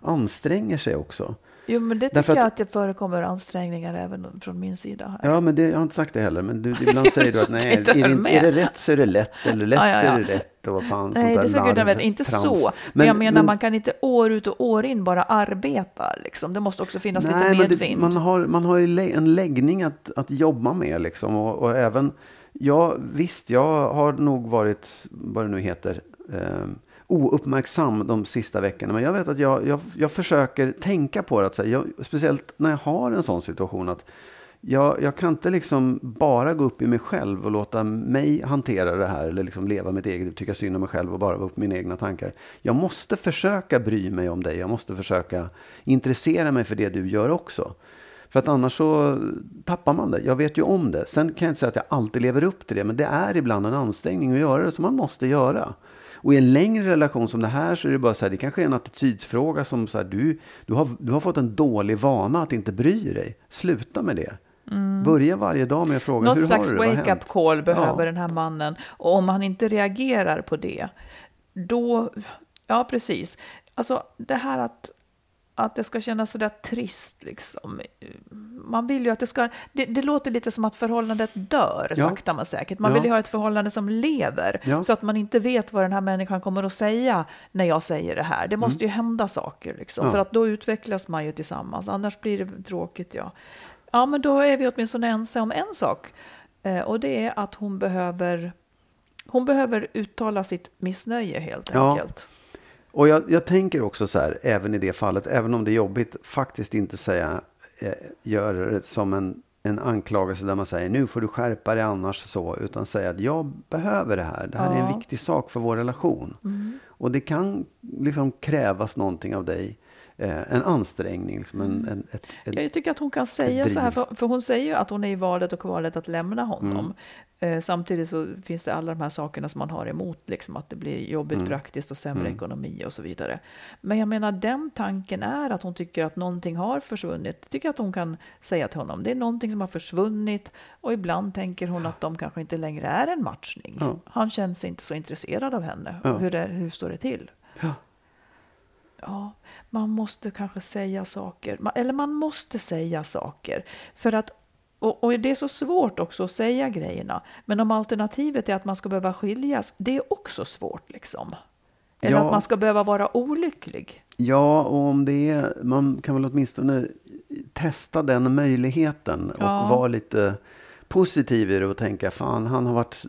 Speaker 2: anstränger sig också.
Speaker 1: Jo, men det tycker
Speaker 2: Därför att-
Speaker 1: jag att det förekommer ansträngningar även från min sida. Här.
Speaker 2: Ja, men det, jag har inte sagt det heller. Men du, ibland säger du att nej, är det, är det rätt så är det lätt. Eller lätt
Speaker 1: Ja, ja,
Speaker 2: så är det rätt. Och vad fan,
Speaker 1: Nej,
Speaker 2: sånt där
Speaker 1: det gudarna veta. Inte
Speaker 2: larvtrams.
Speaker 1: så. Men, jag menar, man kan inte år ut och år in bara arbeta. Liksom. Det måste också finnas lite
Speaker 2: men
Speaker 1: medvind.
Speaker 2: det, man, har, man har ju en läggning att, att jobba med. Liksom, och, och även, ja, visst, jag har nog varit, vad det nu heter, eh, ouppmärksam de sista veckorna. Men jag vet att jag, jag, jag försöker tänka på det. Att, säga, jag, speciellt när jag har en sån situation. att jag, jag kan inte liksom bara gå upp i mig själv och låta mig hantera det här. Eller liksom leva mitt eget tycka synd om mig själv och bara vara upp mina egna tankar. Jag måste försöka bry mig om dig. Jag måste försöka intressera mig för det du gör också. För att annars så tappar man det. Jag vet ju om det. Sen kan jag inte säga att jag alltid lever upp till det. Men det är ibland en ansträngning att göra det som man måste göra. Och i en längre relation som det här så är det bara så här, det kanske är en attitydsfråga som så här, du, du, har, du har fått en dålig vana att inte bry dig. Sluta med det. Börja varje dag med att fråga,
Speaker 1: Något
Speaker 2: hur
Speaker 1: slags
Speaker 2: har du det? Vad har
Speaker 1: wake-up call behöver
Speaker 2: Ja.
Speaker 1: den här mannen. Och om han inte reagerar på det, då... Ja, precis. Alltså det här att, att det ska kännas sådär trist liksom. Man vill ju att det ska... Det, det låter lite som att förhållandet dör,
Speaker 2: Ja.
Speaker 1: sakta men säkert. Man
Speaker 2: Ja.
Speaker 1: vill ju ha ett förhållande som lever.
Speaker 2: Ja.
Speaker 1: Så att man inte vet vad den här människan kommer att säga när jag säger det här. Det måste
Speaker 2: Mm.
Speaker 1: ju hända saker liksom. För att då utvecklas man ju tillsammans. Annars blir det tråkigt, ja. Ja, men då är vi åtminstone ense om en sak. Eh, och det är att hon behöver, hon behöver uttala sitt missnöje helt enkelt.
Speaker 2: Och jag, jag tänker också så här, även i det fallet, även om det är jobbigt, faktiskt inte säga, eh, göra det som en, en anklagelse där man säger nu får du skärpa dig annars så, utan säga att jag behöver det här. Det här är
Speaker 1: Ja.
Speaker 2: en viktig sak för vår relation. Och det kan liksom krävas någonting av dig, eh, en ansträngning, liksom en, en, ett, ett,
Speaker 1: Jag tycker att hon kan säga så här, för, för hon säger ju att hon är i valet och kvalet att lämna honom.
Speaker 2: Mm.
Speaker 1: Eh, samtidigt så finns det alla de här sakerna som man har emot, liksom att det blir jobbigt
Speaker 2: Mm.
Speaker 1: praktiskt och sämre ekonomi och så vidare. Men jag menar, den tanken är att hon tycker att någonting har försvunnit. Tycker att hon kan säga till honom, det är någonting som har försvunnit och ibland tänker hon att de kanske inte längre är en matchning.
Speaker 2: Ja.
Speaker 1: Han känns inte så intresserad av henne.
Speaker 2: Ja.
Speaker 1: Hur, det, hur står det till?
Speaker 2: Ja.
Speaker 1: Ja, man måste kanske säga saker. Eller man måste säga saker. För att Och, och det är så svårt också att säga grejerna. Men om alternativet är att man ska behöva skiljas, det är också svårt liksom. Eller
Speaker 2: Ja.
Speaker 1: att man ska behöva vara olycklig.
Speaker 2: Ja, och om det är, man kan väl åtminstone testa den möjligheten och
Speaker 1: Ja.
Speaker 2: vara lite positiv i det och tänka, fan han har, varit,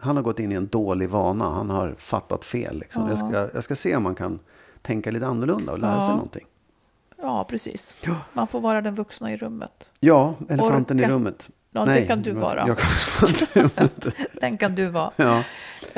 Speaker 2: han har gått in i en dålig vana, han har fattat fel. Liksom. Jag, ska, jag ska se om man kan tänka lite annorlunda och lära sig
Speaker 1: Ja.
Speaker 2: någonting.
Speaker 1: Ja, precis. Man får vara den vuxna i rummet.
Speaker 2: Ja, elefanten i
Speaker 1: Orka.
Speaker 2: rummet.
Speaker 1: Ja, det kan du vara.
Speaker 2: Jag kan i.
Speaker 1: Den kan du vara.
Speaker 2: Ja.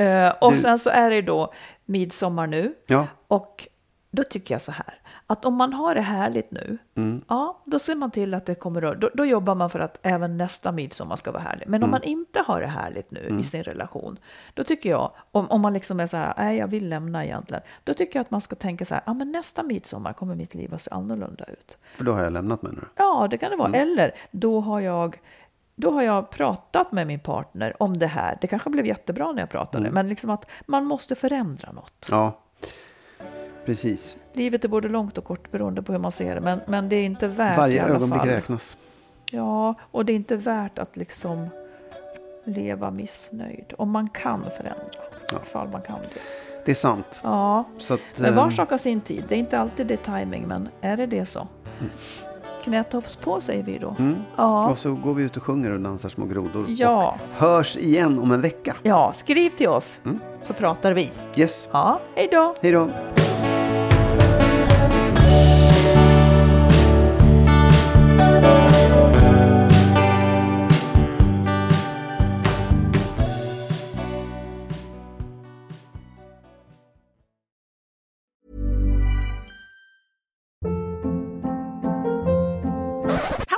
Speaker 1: Eh, och
Speaker 2: Du-
Speaker 1: sen så är det då midsommar nu.
Speaker 2: Ja.
Speaker 1: Och då tycker jag så här, att om man har det härligt nu,
Speaker 2: Mm.
Speaker 1: ja, då ser man till att det kommer att, då, då jobbar man för att även nästa midsommar ska vara härlig. Men om
Speaker 2: Mm.
Speaker 1: man inte har det härligt nu i sin relation, då tycker jag, om, om man liksom är så här, nej jag vill lämna egentligen, då tycker jag att man ska tänka så här, ja men nästa midsommar kommer mitt liv att se annorlunda ut.
Speaker 2: För då har jag lämnat mig nu.
Speaker 1: Ja, det kan det vara.
Speaker 2: Mm.
Speaker 1: Eller då har jag då har jag pratat med min partner om det här. Det kanske blev jättebra när jag pratade,
Speaker 2: Mm.
Speaker 1: men liksom att man måste förändra något.
Speaker 2: Ja, precis.
Speaker 1: Livet är både långt och kort beroende på hur man ser det, men, men det är inte värt i
Speaker 2: Varje
Speaker 1: alla
Speaker 2: ögonblick
Speaker 1: fall.
Speaker 2: räknas.
Speaker 1: Ja, och det är inte värt att liksom leva missnöjd. Om man kan förändra,
Speaker 2: Ja.
Speaker 1: ifall man kan det.
Speaker 2: Det är sant.
Speaker 1: Ja,
Speaker 2: att,
Speaker 1: men var
Speaker 2: eh,
Speaker 1: sak har sin tid. Det är inte alltid det timing, men är det det så? Knätofs på säger vi då.
Speaker 2: Mm.
Speaker 1: Ja.
Speaker 2: Och så går vi ut och sjunger och dansar små grodor.
Speaker 1: Ja.
Speaker 2: Och hörs igen om en vecka.
Speaker 1: Ja, skriv till oss
Speaker 2: Mm.
Speaker 1: så pratar vi.
Speaker 2: Yes.
Speaker 1: Ja, hej då!
Speaker 2: Hej då.